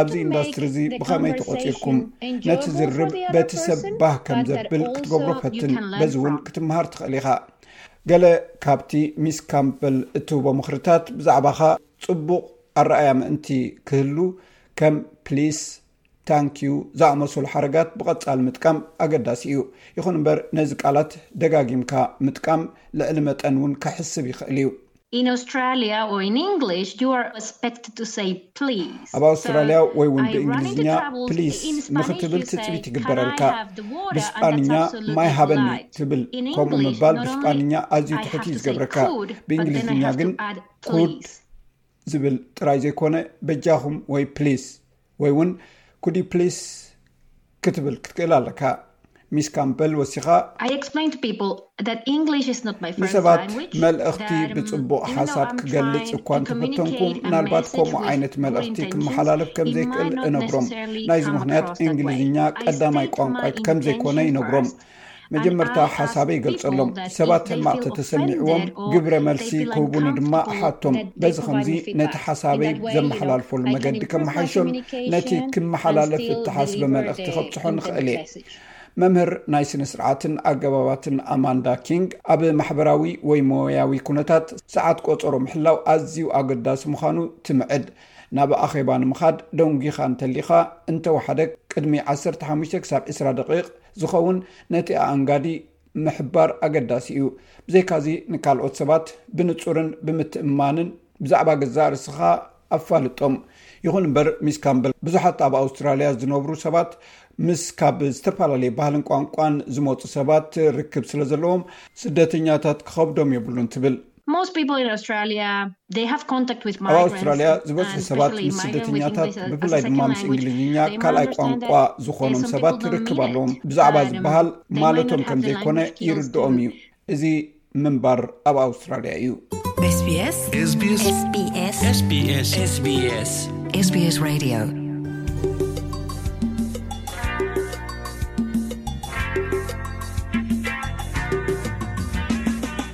ኣብዚ ኢንዳስትሪ እዚ ብኸመይ ተቖጺርኩም ነቲ ዝርርብ በቲ ሰብ ባህ ከም ዘብል ክትገብሮ ፈትን በዚ እውን ክትምሃር ትኽእል ኢኻ ገለ ካብቲ ሚስ ካምበል እትህቦ ምኽርታት ብዛዕባኻ ጽቡቕ ኣረኣያ ምእንቲ ክህሉ ከም ፕሊስ ታንኪዩ ዝኣመሰሉ ሓረጋት ብቐጻሊ ምጥቃም ኣገዳሲ እዩ ይኹን እምበር ነዚ ቃላት ደጋጊምካ ምጥቃም ልዕሊ መጠን እውን ከሕስብ ይኽእል እዩ In Australia or in English, you are expected to say please. ኣብ ኣውስትራልያ ወይ እውን ብእንግሊዝኛ ፕሊስ ንኽትብል ትፅቢት ይግበረልካ ብስጳንኛ ማይ ሃበኒ ትብል ከምኡ ምባል ብስጳንኛ ኣዝዩ ትሕት እዩ ዝገብረካ ብእንግሊዝኛ ግን ኩድ ዝብል ጥራይ ዘይኮነ በጃኹም ወይ ፕሊስ ወይ እውን ኩዲ ፕሊስ ክትብል ክትክእል ኣለካ ሚስ ካምበል ወሲኻ ንሰባት መልእኽቲ ብፅቡቕ ሓሳብ ክገልፅ እኳ እንተፈተንኩ ምናልባት ከምኡ ዓይነት መልእኽቲ ክመሓላለፍ ከምዘይክእል እነግሮም ናይዚ ምክንያት እንግሊዝኛ ቀዳማይ ቋንቋይት ከምዘይኮነ ይነግሮም መጀመርታ ሓሳበይ ይገልፀሎም ሰባት ሕማቅ ተተሰሚዕዎም ግብረ መልሲ ክህቡኒ ድማ ሓቶም በዚ ከምዚ ነቲ ሓሳበይ ዘመሓላልፈሉ መገዲ ከመሓይሾን ነቲ ክመሓላለፍ እተሓስበ መልእኽቲ ከብፅሖ ንክእል እየ መምህር ናይ ስነ ስርዓትን ኣገባባትን ኣማንዳ ኪንግ ኣብ ማሕበራዊ ወይ ሞያዊ ኩነታት ሰዓት ቆፀሮ ምሕላው ኣዝዩ ኣገዳሲ ምዃኑ ትምዕድ ናብ ኣኼባ ንምኻድ ደንጒኻ እንተሊኻ እንተወሓደ ቅድሚ 15 ክሳብ 20 ደቂቕ ዝኸውን ነቲ ኣኣንጋዲ ምሕባር ኣገዳሲ እዩ። ብዘይካዚ ንካልኦት ሰባት ብንጹርን ብምትእምማንን ብዛዕባ ገዛእ ርስኻ ኣፋልጦም። ይኹን እምበር ሚስ ካምበል ብዙሓት ኣብ ኣውስትራልያ ዝነብሩ ሰባት ምስ ካብ ዝተፈላለየ ባህልን ቋንቋን ዝመጹ ሰባት ርክብ ስለዘለዎም ስደተኛታት ክኸብዶም የብሉን ትብል። ኣብ ኣውስትራልያ ዝበዝሑ ሰባት ምስ ስደተኛታት ብፍላይ ድማ ምስ እንግሊዝኛ ካልኣይ ቋንቋ ዝኮኖም ሰባት ርክብ ኣለዎም ብዛዕባ ዝበሃል ማለቶም ከምዘይኮነ ይርድኦም እዩ እዚ ምንባር ኣብ ኣውስትራልያ እዩ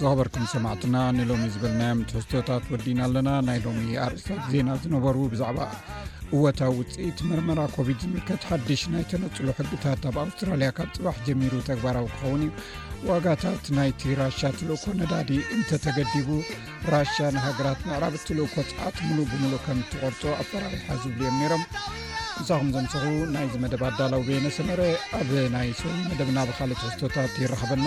ዝኸበርኩም ሰማዕትና ንሎሚ ዝበልናዮም ትሕዝቶታት ወዲና ኣለና ናይ ሎሚ ኣርእስታት ዜና ዝነበሩ ብዛዕባ እወታዊ ውፅኢት መርመራ ኮቪድ ዝምልከት ሓድሽ ናይ ተነፅሎ ሕግታት ኣብ ኣውስትራልያ ካብ ፅባሕ ጀሚሩ ተግባራዊ ክኸውን እዩ ዋጋታት ናይቲ ራሻ ትልእኮ ነዳዲ እንተተገዲቡ ራሻ ንሃገራት ምዕራብ እትልእኮ ፀዓት ምሉእ ብምሉ ከም እትቆርፆ ኣፈራሪሓ ዝብሉ እዮም ነይሮም ንሳኹም ዘምስኹ ናይዚ መደብ ኣዳላው ቤነሰመረ ኣብ ናይ ሰ መደብ ናብካልእ ትሕዝቶታት ይረኸበና